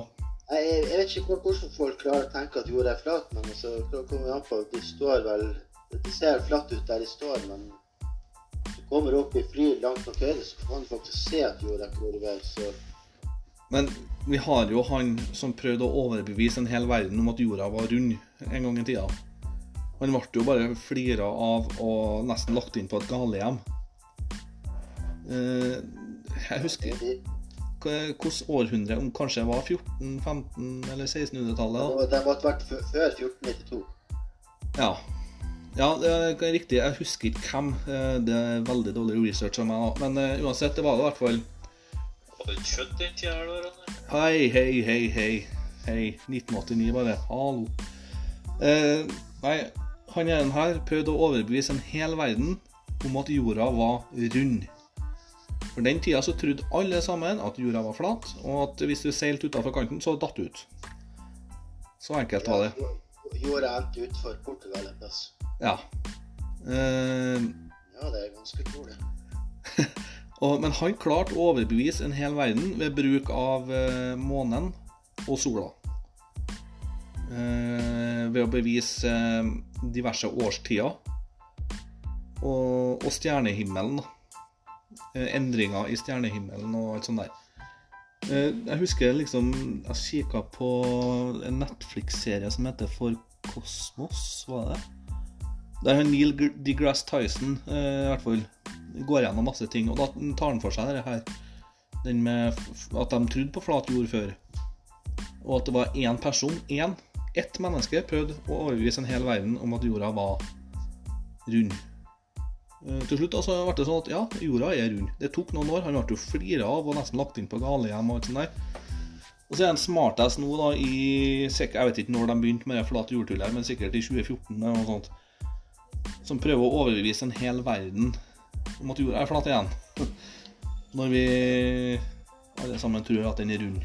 Speaker 2: jeg, jeg vet ikke hvordan folk klarer å tenke at jorda er flat, men så det kommer an på. De står vel Det ser flatt ut der de står, men du kommer opp i fly langt nok høyde, så kan du faktisk se at jorda er kurvert. Så
Speaker 1: Men vi har jo han som prøvde å overbevise en hel verden om at jorda var rund en gang i tida. Han ble jo bare flira av og nesten lagt inn på et galehjem. Eh, jeg husker hvilket århundre, om kanskje det var 14-, 15- eller 1600-tallet. Det
Speaker 2: de måtte vært før 1492.
Speaker 1: Ja. ja, det er riktig. Jeg husker ikke hvem. Eh, Det er veldig dårlig research av meg. Men uh, uansett, det var det i hvert fall.
Speaker 3: Var du ikke født den tida her, da,
Speaker 1: Hei, hei, hei, hei. Hei. 1989, bare. Hallo. Uh, nei, han ene her prøvde å overbevise en hel verden om at jorda var rund. For den tida så trodde alle sammen at jorda var flat, og at hvis du seilte utafor kanten, så datt du ut. Så enkelt var det.
Speaker 2: Jorda endte utfor Portugal en plass.
Speaker 1: Ja. Eh,
Speaker 2: Ja, det er ganske utrolig.
Speaker 1: Og, men han klarte å overbevise en hel verden ved bruk av eh, månen og sola. Eh, ved å bevise eh, diverse årstider og, og stjernehimmelen. da. Eh, endringer i stjernehimmelen og alt sånt der. Eh, jeg husker liksom Jeg kikka på en Netflix-serie som heter For Kosmos, var det det? Der Neil deGrasse Tyson eh, i hvert fall går gjennom masse ting, og da tar han for seg det her. Den med at de trodde på flat jord før. Og at det var én person, én, ett menneske, prøvde å overbevise en hel verden om at jorda var rund. Eh, Til slutt altså, ble det sånn at ja, jorda er rund. Det tok noen år. Han ble jo flira av og nesten lagt inn på galehjem og alt sånt der. Og så er han smartass nå, da, i Jeg vet ikke når de begynte med det flate jordtullet, men sikkert i 2014 eller noe sånt. Som prøver å overbevise en hel verden om at jorda er flat igjen. Når vi alle sammen tror at den er rund.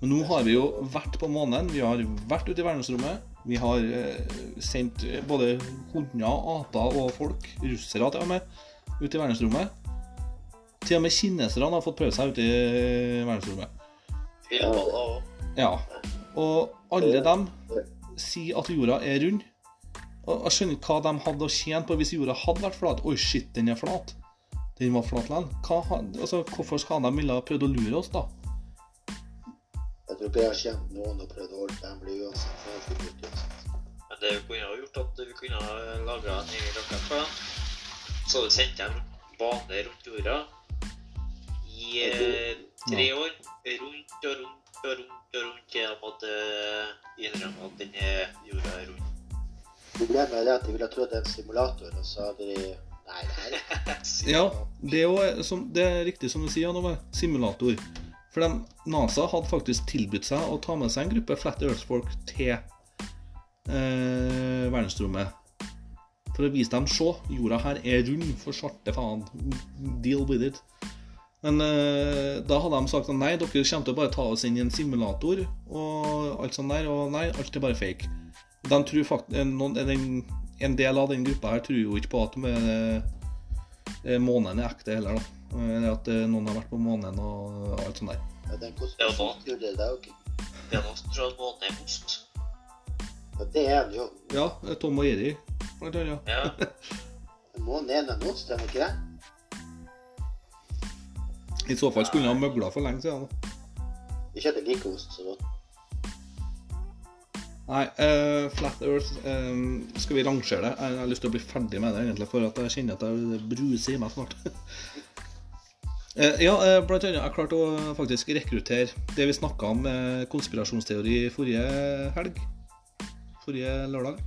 Speaker 1: Men nå har vi jo vært på månen, vi har vært ute i verdensrommet. Vi har eh, sendt eh, både hunder, aper og folk, russere til og med, ut i verdensrommet. Til og med kineserne har fått prøve seg ute i verdensrommet.
Speaker 3: Ja.
Speaker 1: Ja. Og alle dem sier at jorda er rund. Og jeg skjønner ikke hva de hadde å tjene på hvis jorda hadde vært flat. Oi, shit, den er flat. Den var flat likevel. Altså, hvorfor skal de ville prøvd å lure oss, da?
Speaker 2: Jeg tror ikke jeg har kjent noen og prøvd å holde dem blir uansett. for jeg får ikke.
Speaker 3: Men det vi kunne ha gjort, at vi kunne ha laga en egen rakett på dem. Så hadde vi sendt dem bane rundt jorda i eh, tre år. Rundt og rundt og rundt og rundt til de hadde innrømmet at den er, jorda er rund.
Speaker 2: Problemet er det at de ville trodd det er en simulator, og så hadde de Nei, det er
Speaker 1: Ja, det er jo som, det er riktig som du sier, Janove. Simulator. For de, NASA hadde faktisk tilbudt seg å ta med seg en gruppe Flat Earth-folk til eh, verdensrommet. For å vise dem Se, jorda her er rund, for svarte faen. Deal with it. Men eh, da hadde de sagt at nei, dere kommer til å bare ta oss inn i en simulator og alt sånt der, og nei, alt er bare fake. De tror fakt noen, en, en del av den gruppa her tror jo ikke på at eh, eh, månen er ekte heller, da. Eller at eh, noen har vært på månen og alt sånt der.
Speaker 2: ja, den konspirasjonsteorien, det er ok.
Speaker 3: Det er noe som tror at månen er ost.
Speaker 2: Ja, det er den jo.
Speaker 1: Ja, eh, Tom og Eri, blant annet.
Speaker 3: Ja.
Speaker 2: Månen er en ost, er den ikke det?
Speaker 1: I så fall skulle han ha møgla for lenge siden.
Speaker 2: Ikke at det gikk ost så godt.
Speaker 1: Nei, uh, Flat Earth um, Skal vi rangere det? Jeg har lyst til å bli ferdig med det, egentlig, for at jeg kjenner at det bruser i meg snart. Eh, ja, eh, blant annet jeg klarte å faktisk rekruttere det vi snakka om eh, konspirasjonsteori forrige helg. Forrige lørdag.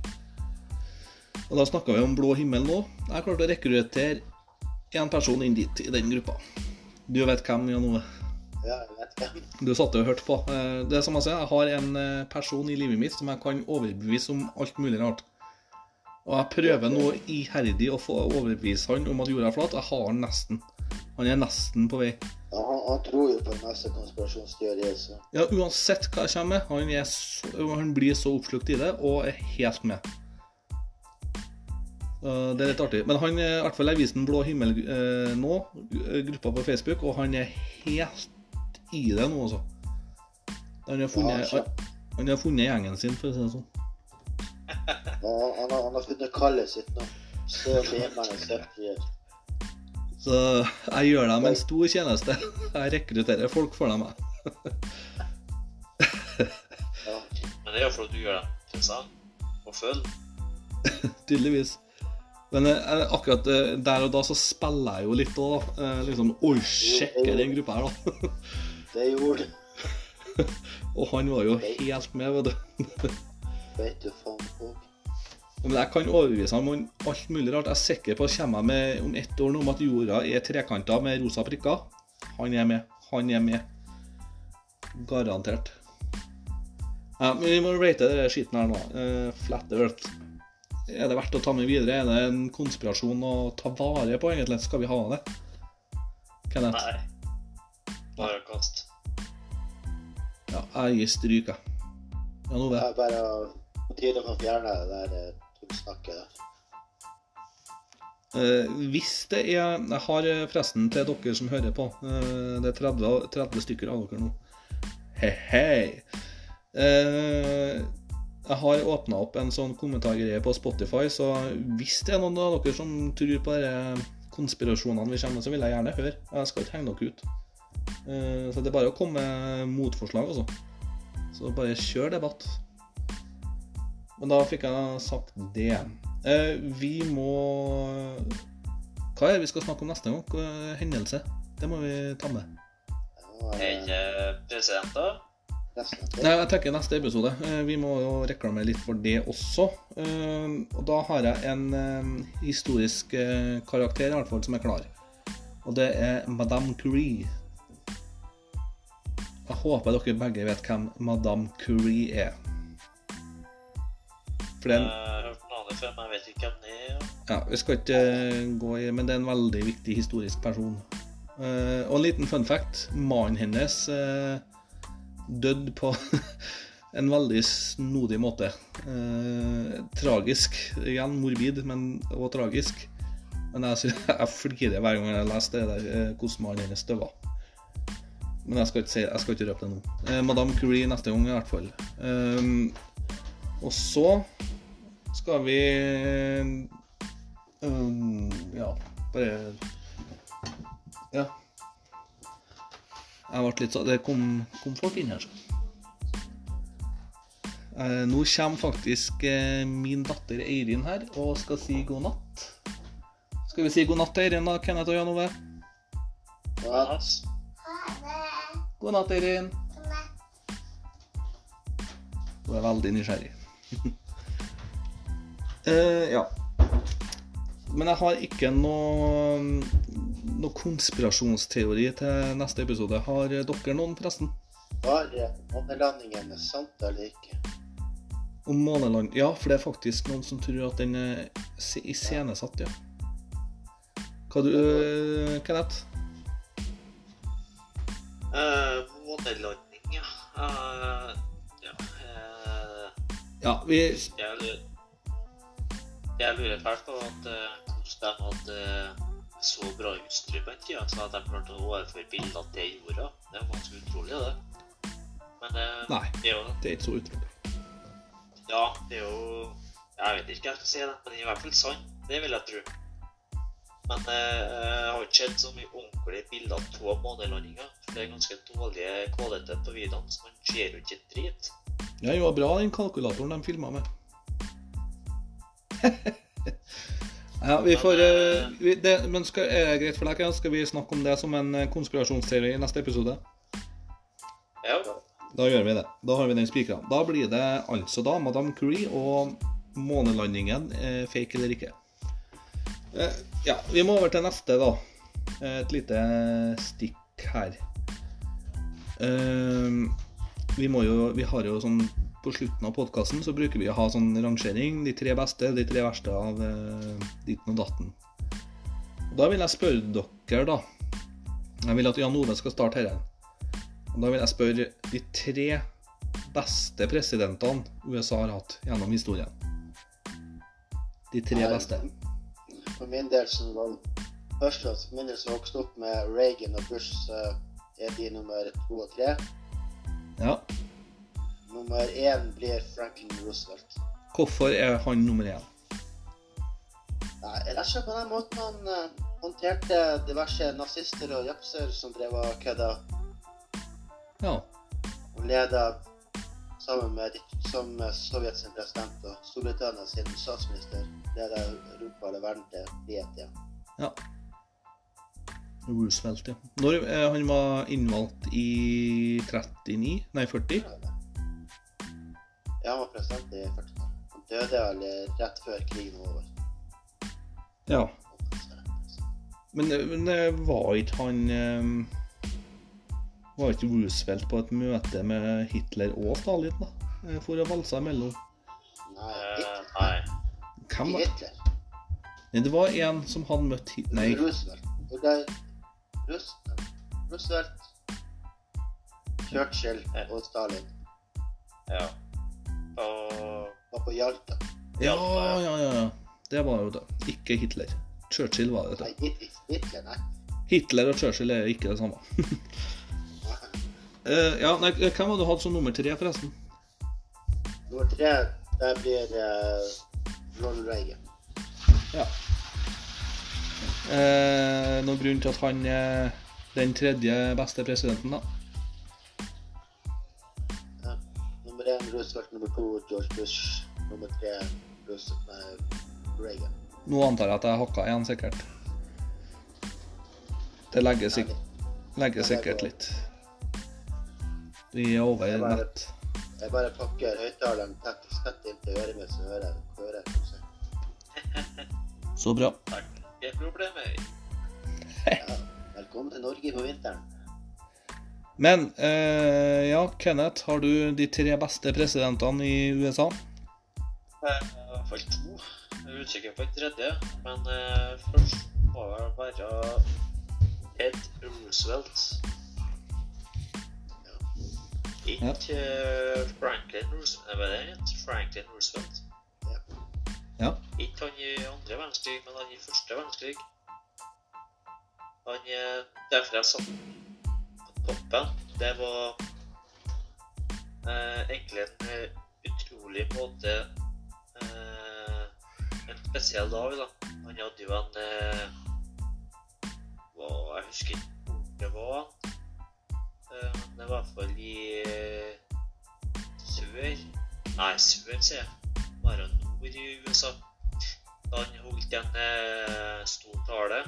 Speaker 1: Og da snakka vi om blå himmel nå. Jeg klarte å rekruttere én person inn dit, i den gruppa. Du vet hvem, Jan Ove?
Speaker 2: Ja, jeg vet hvem.
Speaker 1: Du satt og hørte på. Det er som jeg sier, jeg har en person i livet mitt som jeg kan overbevise om alt mulig rart. Og jeg prøver nå iherdig å få overbevise han om at jorda er flat. Jeg har han nesten. Han er nesten på vei.
Speaker 2: Ja, han, han tror jo på en masse konspirasjonsteorier, så
Speaker 1: Ja, uansett hva jeg kommer med, han, er så, han blir så oppslukt i det og er helt med. Uh, det er litt artig. Men han er i hvert fall jeg viste den Blå himmel uh, nå, eh, gruppa på Facebook, og han er helt i det nå, altså. Han har funnet,
Speaker 2: Ja,
Speaker 1: han, han har funnet gjengen sin, for å si det sånn.
Speaker 2: Ja, han, har- han har funnet kallet sitt nå. Se himmelen se frihet.
Speaker 1: Så jeg gjør dem en stor tjeneste. Jeg rekrutterer folk for dem. jeg.
Speaker 2: Ja.
Speaker 3: Men det er jo fordi du gjør dem interessant og følg.
Speaker 1: Tydeligvis. Men eh, akkurat eh, der og da så spiller jeg jo litt òg, da. Eh, liksom Oi, sjekker den gruppa her, da.
Speaker 2: Det gjorde du.
Speaker 1: Og han var jo helt med, vet du.
Speaker 2: Vet du faen òg.
Speaker 1: Men jeg kan overbevise ham om alt mulig rart. Jeg er sikker på at kommer jeg med om ett år nå om at jorda er trekanta med rosa prikker. Han er med. Han er med. Garantert. Ja, men vi må rate denne skitten her nå. Uh, flat Earth. Er det verdt å ta med videre? Er det en konspirasjon å ta vare på, egentlig? Skal vi ha det? Kenneth?
Speaker 3: Nei. Bare kast.
Speaker 1: Ja, jeg gir stryk, jeg. Jan
Speaker 2: Det er bare på tide å fjerne det der tullsnakket der.
Speaker 1: Eh, hvis det er Jeg har eh, forresten til dere som hører på. eh, det er 30, 30 stykker av dere nå. Hei, hei. Eh, jeg har åpna opp en sånn kommentargreie på Spotify, så hvis det er noen av dere som tror på disse konspirasjonene vi kommer med, så vil jeg gjerne høre. Jeg skal ikke henge dere ut. Eh, så det er bare å komme med motforslag, altså. Så bare kjør debatt. Men da fikk jeg sagt det. Eh, vi må Hva er det vi skal snakke om neste gang? Hendelse? Det må vi ta med.
Speaker 3: Ikke presidenter?
Speaker 2: nesten
Speaker 1: Nei, jeg tenker neste episode. Eh, Vi må jo reklamere litt for det også. Eh, Og da har jeg en eh, historisk eh, karakter i hvert fall som er klar. Og det er Madame Curie. Jeg håper dere begge vet hvem Madame Curie er. For det er
Speaker 3: Jeg vet ikke hvem det.
Speaker 1: Ja, vi skal ikke eh, gå i Men det er en veldig viktig historisk person. Eh, og en liten fun fact. Mannen hennes eh, døde på en veldig snodig måte. Eh, tragisk. Igjen morbid, men og tragisk. Men jeg, jeg flirer hver gang jeg leser det der, eh, hvordan mannen hennes døde. Men jeg skal si, jeg skal ikke røpe det nå. Eh, Madame Curie neste gang, i hvert fall. Eh, og så skal vi um, Ja, bare Ja. Jeg ble litt sånn Det kom, kom folk inn her, så. Eh, nå kommer faktisk eh, min datter Eirin her og skal si god natt. Skal vi si god natt til Eirin, da, Kenneth og Jan Ove?
Speaker 2: Ja,
Speaker 3: Ass.
Speaker 1: God natt, Eirin. Hun er veldig nysgjerrig. Eh, ja. Men jeg har ikke noe, noe konspirasjonsteori til neste episode. Har dere noen, forresten?
Speaker 2: Var eh, månelandingen sant eller ikke?
Speaker 1: Om måneland? Ja, for det er faktisk noen som tror at den er iscenesatt, ja. Hva du, øh, Kenneth?
Speaker 3: Uh, månelanding, ja. Uh, ja. uh,
Speaker 1: Ja, vi
Speaker 3: jeg, lurer, fælt på at, eh, hvordan de hadde eh, så bra utstyr på den tida, så at de klarte å overføre bilder til jorda. Det er ganske utrolig, det. Men det,
Speaker 1: Nei,
Speaker 3: det er jo
Speaker 1: det er ikke så utrolig.
Speaker 3: Ja, det er jo Jeg vet ikke hva jeg skal si, det, men det er i hvert fall sant. Det vil jeg tro. Men eh, jeg har ikke sett så mye ordentlige bilder av månelandinga. Det er ganske dårlig kvalitet på videoene, så man ser jo ikke en drit.
Speaker 1: Ja, det var bra, den kalkulatoren de filma med. ja, vi får øh, vi, det, Men skal, er det greit for deg, Skal vi snakke om det som en øh, konspirasjonsteori i neste episode?
Speaker 3: Ja,
Speaker 1: Da gjør vi det. Da har vi den spikra. Da blir det altså da Madame Curie og månelandingen, eh, fake eller ikke. Eh, ja, vi må over til neste, da. Eh, Et lite stikk her. Eh, vi må jo Vi har jo sånn På slutten av podkasten så bruker vi å ha sånn rangering. De tre beste, de tre verste av eh, ditten og datten. Og Da vil jeg spørre dere, da. Jeg vil at Jan Ove skal starte her. Og Da vil jeg spørre de tre beste presidentene USA har hatt gjennom historien. De tre
Speaker 2: Nei,
Speaker 1: beste.
Speaker 2: For min del så var først og del så vokste opp med Reagan og Bush, så er de nummer to og tre.
Speaker 1: Ja.
Speaker 2: Nummer én blir Franklin Roosevelt.
Speaker 1: Hvorfor er han nummer én?
Speaker 2: Nei, rett og slett på den måten han eh, håndterte diverse nazister og japser som drev og kødda
Speaker 1: Ja.
Speaker 2: og leda sammen med som Sovjets president og Storbritannia sin statsminister, leda Europa eller verden til frihet igjen.
Speaker 1: Ja. Roosevelt, ja. Når eh, han var innvalgt i 39? Nei, 40?
Speaker 2: Ja, han var president i 40-tallet. Han døde vel rett før krigen var over.
Speaker 1: Ja. Men, eh, men eh, var ikke han eh, Var ikke Roosevelt på et møte med Hitler og Stalin, da? For å valse imellom?
Speaker 2: Nei, Hitler.
Speaker 3: nei.
Speaker 1: Hvem var
Speaker 2: Hitler.
Speaker 1: Nei, det var en som hadde møtt Hitler Nei.
Speaker 2: Roosevelt. Okay. er Roosevelt, Churchill og Stalin
Speaker 3: Ja. Og
Speaker 2: var på Hjalta.
Speaker 1: Ja, ja, ja. ja. Det var jo det. Ikke Hitler. Churchill var det.
Speaker 2: Nei, Hitler, nei.
Speaker 1: Hitler og Churchill er ikke det samme. uh, ja, nei, Hvem hadde du hatt som nummer tre, forresten?
Speaker 2: Nummer tre, det blir uh, Ronald Reagan.
Speaker 1: Ja. Uh, noen grunn til at han er den tredje beste presidenten, da?
Speaker 2: Roosevelt, nummer to George Bush, nummer tre Roosevelt, nei, Reagan.
Speaker 1: Nå antar jeg at jeg hakka én, sikkert. Det legger, sik legger sikkert litt. Vi er over
Speaker 2: Det er
Speaker 1: nett.
Speaker 2: Jeg bare pakker høyttaleren tett, tett inntil øret mitt, så hører jeg musikken.
Speaker 1: Så bra.
Speaker 3: takk. Ikke problemer.
Speaker 2: Ja. Velkommen til Norge på vinteren.
Speaker 1: Men eh, ja, Kenneth, har du de tre beste presidentene i USA?
Speaker 3: Eh, I hvert fall to. Jeg er usikker på en tredje, men eh, først må vel være Ed Roosevelt. Ikke ja. Franklin Roosevelt. Franklin Roosevelt.
Speaker 1: Ja.
Speaker 3: Ikke han i andre verdenskrig, men han i første verdenskrig. Han er Derfor jeg satt på. Det var eh, egentlig en eh, utrolig måte eh, En spesiell dag, da. Han hadde jo en eh, hva, Jeg husker ikke hvor det var. Eh, det var i hvert fall i eh, sør Nei, sør, sier jeg. Bare nord i USA. Da han holdt en eh, stor tale.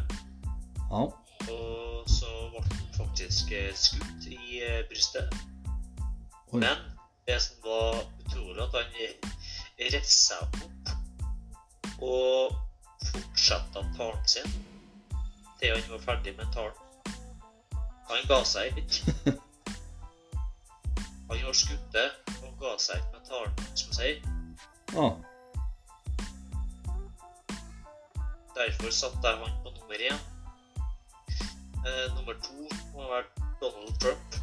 Speaker 1: Ja.
Speaker 3: Og så ble han faktisk eh, skutt i eh, brystet.
Speaker 1: Oi.
Speaker 3: Men det som var utrolig, at han reiste seg opp og fortsatte talen sin til han var ferdig med talen. Han ga seg ikke. Han var skutt og ga seg ikke med talen, skal vi si. Derfor satte jeg han på nummer én. Eh, nummer to må ha vært Donald Trump.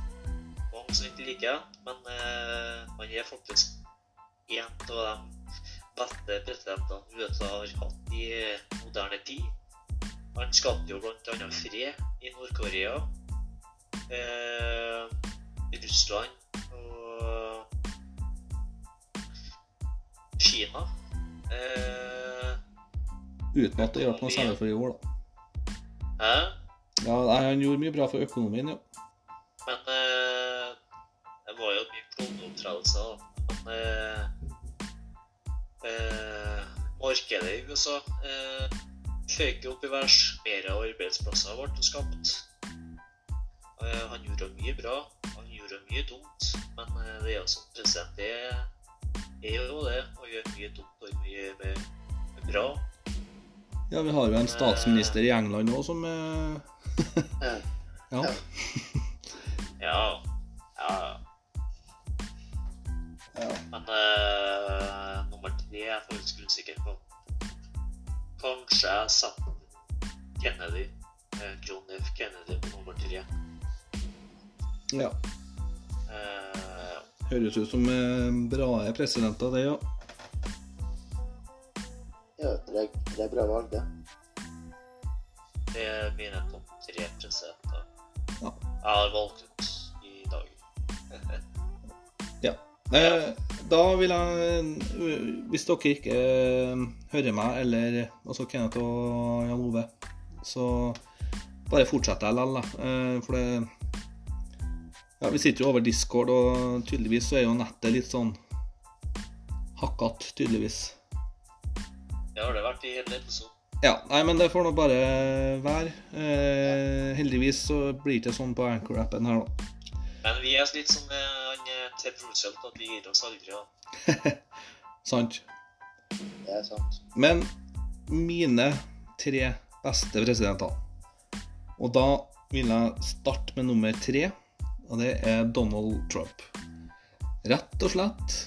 Speaker 3: Mange som ikke liker han, men eh, han er faktisk en av de beste presidentene USA har hatt i moderne tid. Han skapte jo bl.a. fred i Nord-Korea, eh, Russland og Kina. Eh,
Speaker 1: Uten at det hjalp noe særlig for i år, da.
Speaker 3: hæ?
Speaker 1: Ja, Han gjorde mye bra for økonomien, ja.
Speaker 3: Men eh, det var jo mye klovneopptredelser, da. Men eh, eh, markedet i USA eh, føyk jo opp i værs. Mer arbeidsplasser ble skapt. Eh, han gjorde mye bra, han gjorde mye dumt. Men eh, det er jo som president, det er jo det. Å gjøre mye dumt og mye mye bra.
Speaker 1: Ja, Vi har jo en statsminister i England òg som eh,
Speaker 2: Ja.
Speaker 1: Ja.
Speaker 3: Ja. Ja.
Speaker 1: ja.
Speaker 3: Men uh, nummer tre er jeg faktisk usikker på. Kanskje jeg setter Kennedy. eh, John F. Kennedy på nummer tre.
Speaker 1: ja.
Speaker 3: Uh,
Speaker 1: Høres ut som uh, bra presidenter, det, ja.
Speaker 2: Ja, det er, det er bra valg, det.
Speaker 3: det er mine topp tre presidenter.
Speaker 1: Ja.
Speaker 3: Jeg har valgt ut i dag.
Speaker 1: Eh, da vil jeg, eh, hvis dere ikke eh, hører meg, eller altså Kenneth og Jan Ove, så bare fortsetter jeg likevel, da. Eh, for det Ja, Vi sitter jo over Discord, og tydeligvis så er jo nettet litt sånn hakkete, tydeligvis.
Speaker 3: Det har det vært i hele episoden.
Speaker 1: Ja, nei, men det får nå bare være. Eh, heldigvis så blir det ikke sånn på Anchor-appen her, da.
Speaker 3: Men vi er litt som eh, han eh, Ted Roosevelt, at vi gir oss aldri. Da.
Speaker 1: Sant?
Speaker 2: Det er sant.
Speaker 1: Men mine tre beste presidenter Og da vil jeg starte med nummer tre, og det er Donald Trump. Rett og slett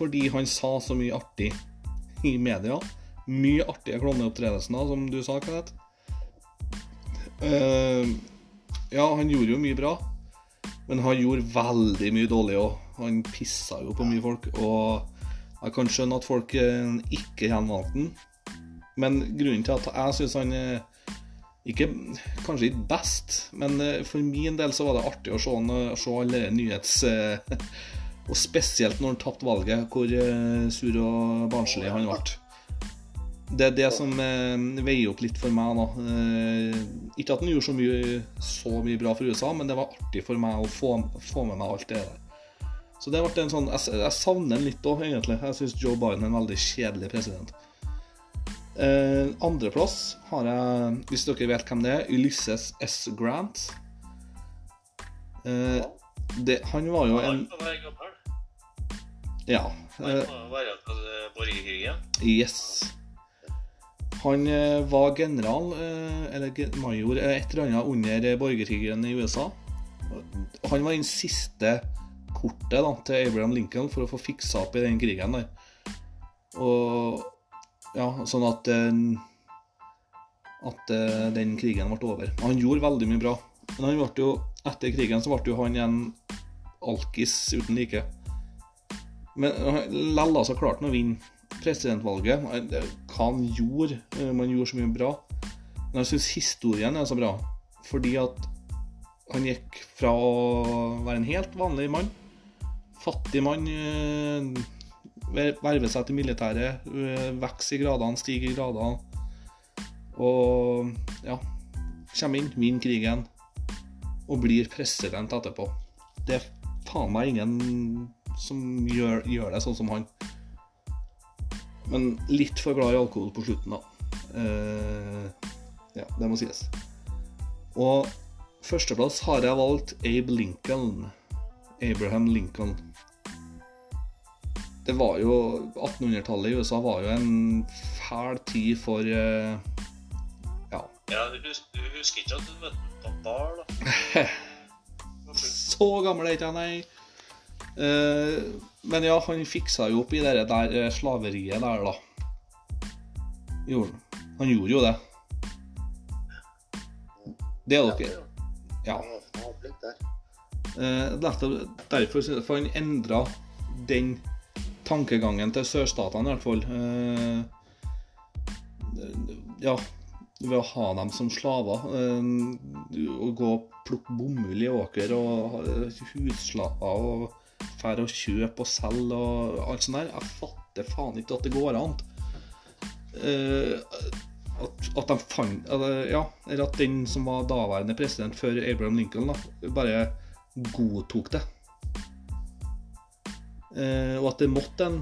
Speaker 1: fordi han sa så mye artig i media. Mye artige klovneopptredelser, som du sa, Kenneth. Uh, ja, han gjorde jo mye bra, men han gjorde veldig mye dårlig òg. Han pissa jo på mye folk, og jeg kan skjønne at folk eh, ikke gjenvalgte han. Men grunnen til at jeg syns han eh, ikke, Kanskje ikke best, men eh, for min del så var det artig å se, eh, se alle nyhets... eh, Og spesielt når han tapte valget, hvor eh, sur og barnslig han ble. Det er det som eh, veier opp litt for meg. nå. Eh, ikke at han gjorde så mye, så mye bra for USA, men det var artig for meg å få, få med meg alt det der. Så det ble en sånn, Jeg, jeg savner han litt òg, egentlig. Jeg syns Joe Biden er en veldig kjedelig president. Eh, Andreplass har jeg, hvis dere vet hvem det er, Ulysses S. Grant. Eh, det, han var jo en. Ja.
Speaker 3: Han
Speaker 1: Eh,
Speaker 3: må være eh, borgerkrigen.
Speaker 1: yes. Han eh, var general, eh, eller major, eh, et eller annet under borgerkrigen i USA. Han var den siste kortet da, til Abraham Lincoln for å få fiksa opp i den krigen der. Og ja, sånn at at den krigen ble over. Han gjorde veldig mye bra. Men han ble jo, etter krigen så ble jo han en alkis uten like. Men lell altså klarte han å vinne presidentvalget. Hva han gjorde eh, Man gjorde så mye bra. Men jeg syns historien er så bra. Fordi at han gikk fra å være en helt vanlig mann, fattig mann, eh, verve seg til militæret, eh, vokse i gradene, stige i gradene, og ja Kommer inn, vinner krigen og blir president etterpå. Det er faen meg ingen som gjør, gjør det sånn som han. Men litt for glad i alkohol på slutten, da. Eh, ja, det må sies. Og førsteplass har jeg valgt Abe Lincoln. Abraham Lincoln. Det var jo 1800-tallet i USA var jo en fæl tid for eh, Ja,
Speaker 3: Ja, du, du husker ikke at du møtte ham på bar, da?
Speaker 1: så gammel er ikke jeg, nei. Eh, men ja, han fiksa jo opp i det der eh, slaveriet der, da. Gjorde han. Gjorde jo det. Det er dere. Ja. Eh, derfor For han endra den tankegangen til sørstatene, i hvert fall. Ja, ved å ha dem som slaver. Og gå og plukke bomull i åker og husslaver og fære og kjøpe og selge og alt sånt der. Jeg fatter faen ikke at det går an. Uh, at, at de fant Ja, eller at den som var daværende president før Abraham Lincoln, da, bare godtok det. Uh, og at det måtte en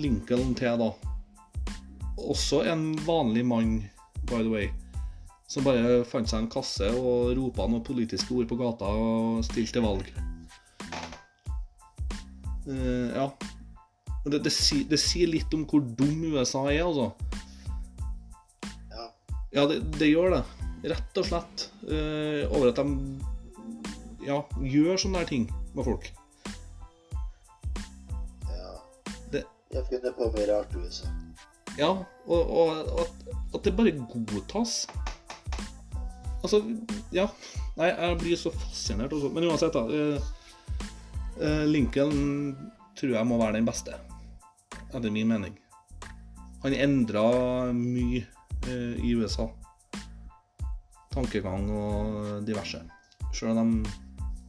Speaker 1: Lincoln til, da. Også en vanlig mann, by the way, som bare fant seg en kasse og ropa noen politiske ord på gata og stilte til valg. Eh, ja. Det, det, sier- det sier litt om hvor dum USA er, altså.
Speaker 2: Ja.
Speaker 1: Ja, det, det gjør det. Rett og slett. Uh, over at de ja, gjør sånne ting med folk.
Speaker 2: ja.
Speaker 1: Det-
Speaker 2: finner på mye rart i USA.
Speaker 1: Ja, og, og, at, at det bare godtas. Altså, ja. Nei, jeg blir så fascinert også. Men uansett, da. eh, Lincoln tror jeg må være den beste, etter min mening. Han endra mye eh, i USA. Tankegang og diverse. Sjøl om de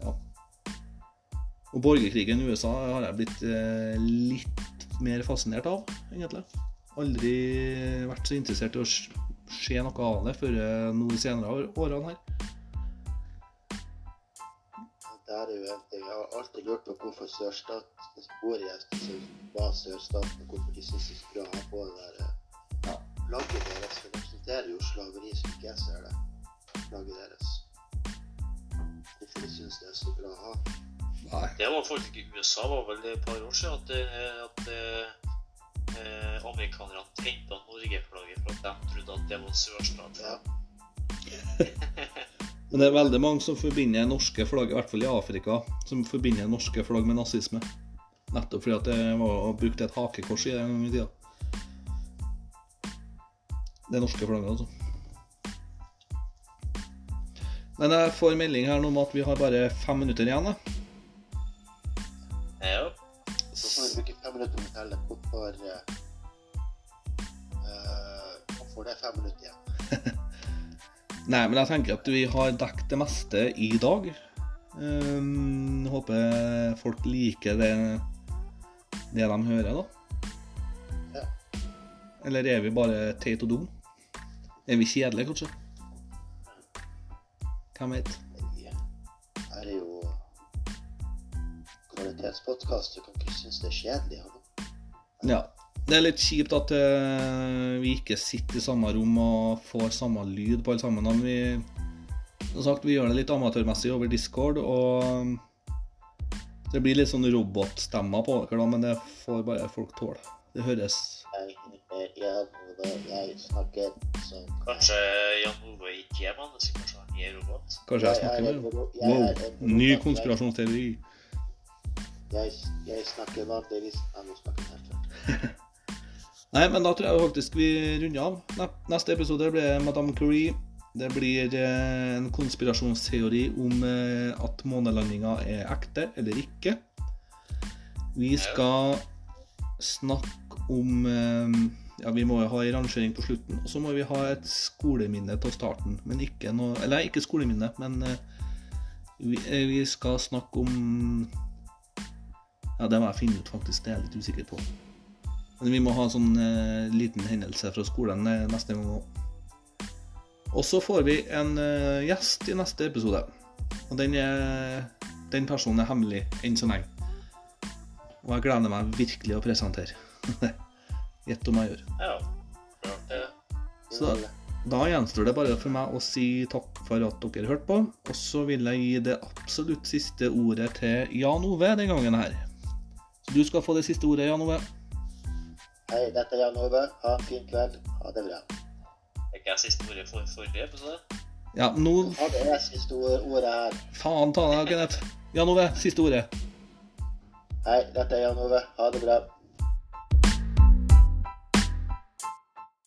Speaker 1: Ja. Og borgerkrigen i USA har jeg blitt eh, litt mer fascinert av, egentlig. Aldri vært så interessert i å se noe av det før eh, nå de senere år- årene her.
Speaker 2: Det er en ting. Jeg har alltid lurt på hvorfor sørstaten bor i Østersund Hva sørstaten, og hvorfor de syns de skulle ha på det der
Speaker 1: Ja.
Speaker 2: flagget deres. For det representerer jo slaveri, som ikke jeg ser det. Flagget deres. Hvorfor de syns det er så bra å ha.
Speaker 1: Nei.
Speaker 3: Det var faktisk i USA var vel det et par år siden at, eh, at eh, eh, amerikanerne tente Norge-flagget for at de trodde at det var sørstaten.
Speaker 2: Ja.
Speaker 1: Men det er veldig mange som forbinder norske flagg, i hvert fall i Afrika, som forbinder norske flagg med nazisme. Nettopp fordi at det var brukt et hakekors i det en gang i tida. Det norske flagget, altså. Men jeg får melding her nå om at vi har bare fem minutter igjen. da.
Speaker 3: Ja.
Speaker 2: Så får vi bruke fem minutter på å fortelle hvorfor eh, eh, Hvorfor det er fem minutter igjen.
Speaker 1: Nei, men jeg tenker at vi har dekket det meste i dag. Ehm, håper folk liker det, det de hører, da.
Speaker 2: Ja.
Speaker 1: Eller er vi bare teit og dumme? Er vi kjedelige, kanskje? Hvem vet?
Speaker 2: Her er jo kvalitetspodkast. Du kan ikke synes det er kjedelig.
Speaker 1: Ja. Det er litt kjipt at uh, vi ikke sitter i samme rom og får samme lyd på alle sammen. Men vi, som sagt, vi gjør det litt amatørmessig over Discord, og det blir litt sånn robotstemmer på dere, da, men det får bare folk tåle. Det høres
Speaker 2: Jeg, snakker som
Speaker 3: Kanskje Jan Ove ikke er menneske, kanskje han er robot?
Speaker 1: Kanskje jeg snakker med Wow, ny konspirasjonsteori.
Speaker 2: Jeg, jeg snakker vanligvis Jeg må snakke helt
Speaker 1: Nei, men da tror jeg faktisk vi runder av. Neste episode blir Madame Curie. Det blir eh, en konspirasjonsteori om eh, at månelandinga er ekte eller ikke. Vi skal snakke om eh, Ja, vi må jo ha en rangering på slutten. Og så må vi ha et skoleminne til starten. Men ikke noe Eller ikke skoleminne, men vi, vi skal snakke om Ja, det må jeg finne ut, faktisk. Det er jeg litt usikker på. Vi må ha en sånn eh, liten hendelse fra skolen eh, neste gang òg. Og så får vi en eh, gjest i neste episode. Og den, er, den personen er hemmelig enn så lenge. Og jeg gleder meg virkelig å presentere. Gjett om jeg gjør.
Speaker 3: Ja, ja det.
Speaker 1: Så da gjenstår det bare for meg å si takk for at dere hørte på. Og så vil jeg gi det absolutt siste ordet til Jan Ove den gangen her. Så du skal få det siste ordet, Jan Ove.
Speaker 2: Hei, dette er Jan Ove. Ha en fin kveld. Ha det bra.
Speaker 3: Er ikke jeg siste ordet for forrige episode?
Speaker 1: Ja, nå
Speaker 2: Ha det er siste ordet her.
Speaker 1: Faen ta deg, Kenneth. Jan Ove, siste ordet.
Speaker 2: Hei, dette er Jan Ove. Ha det bra.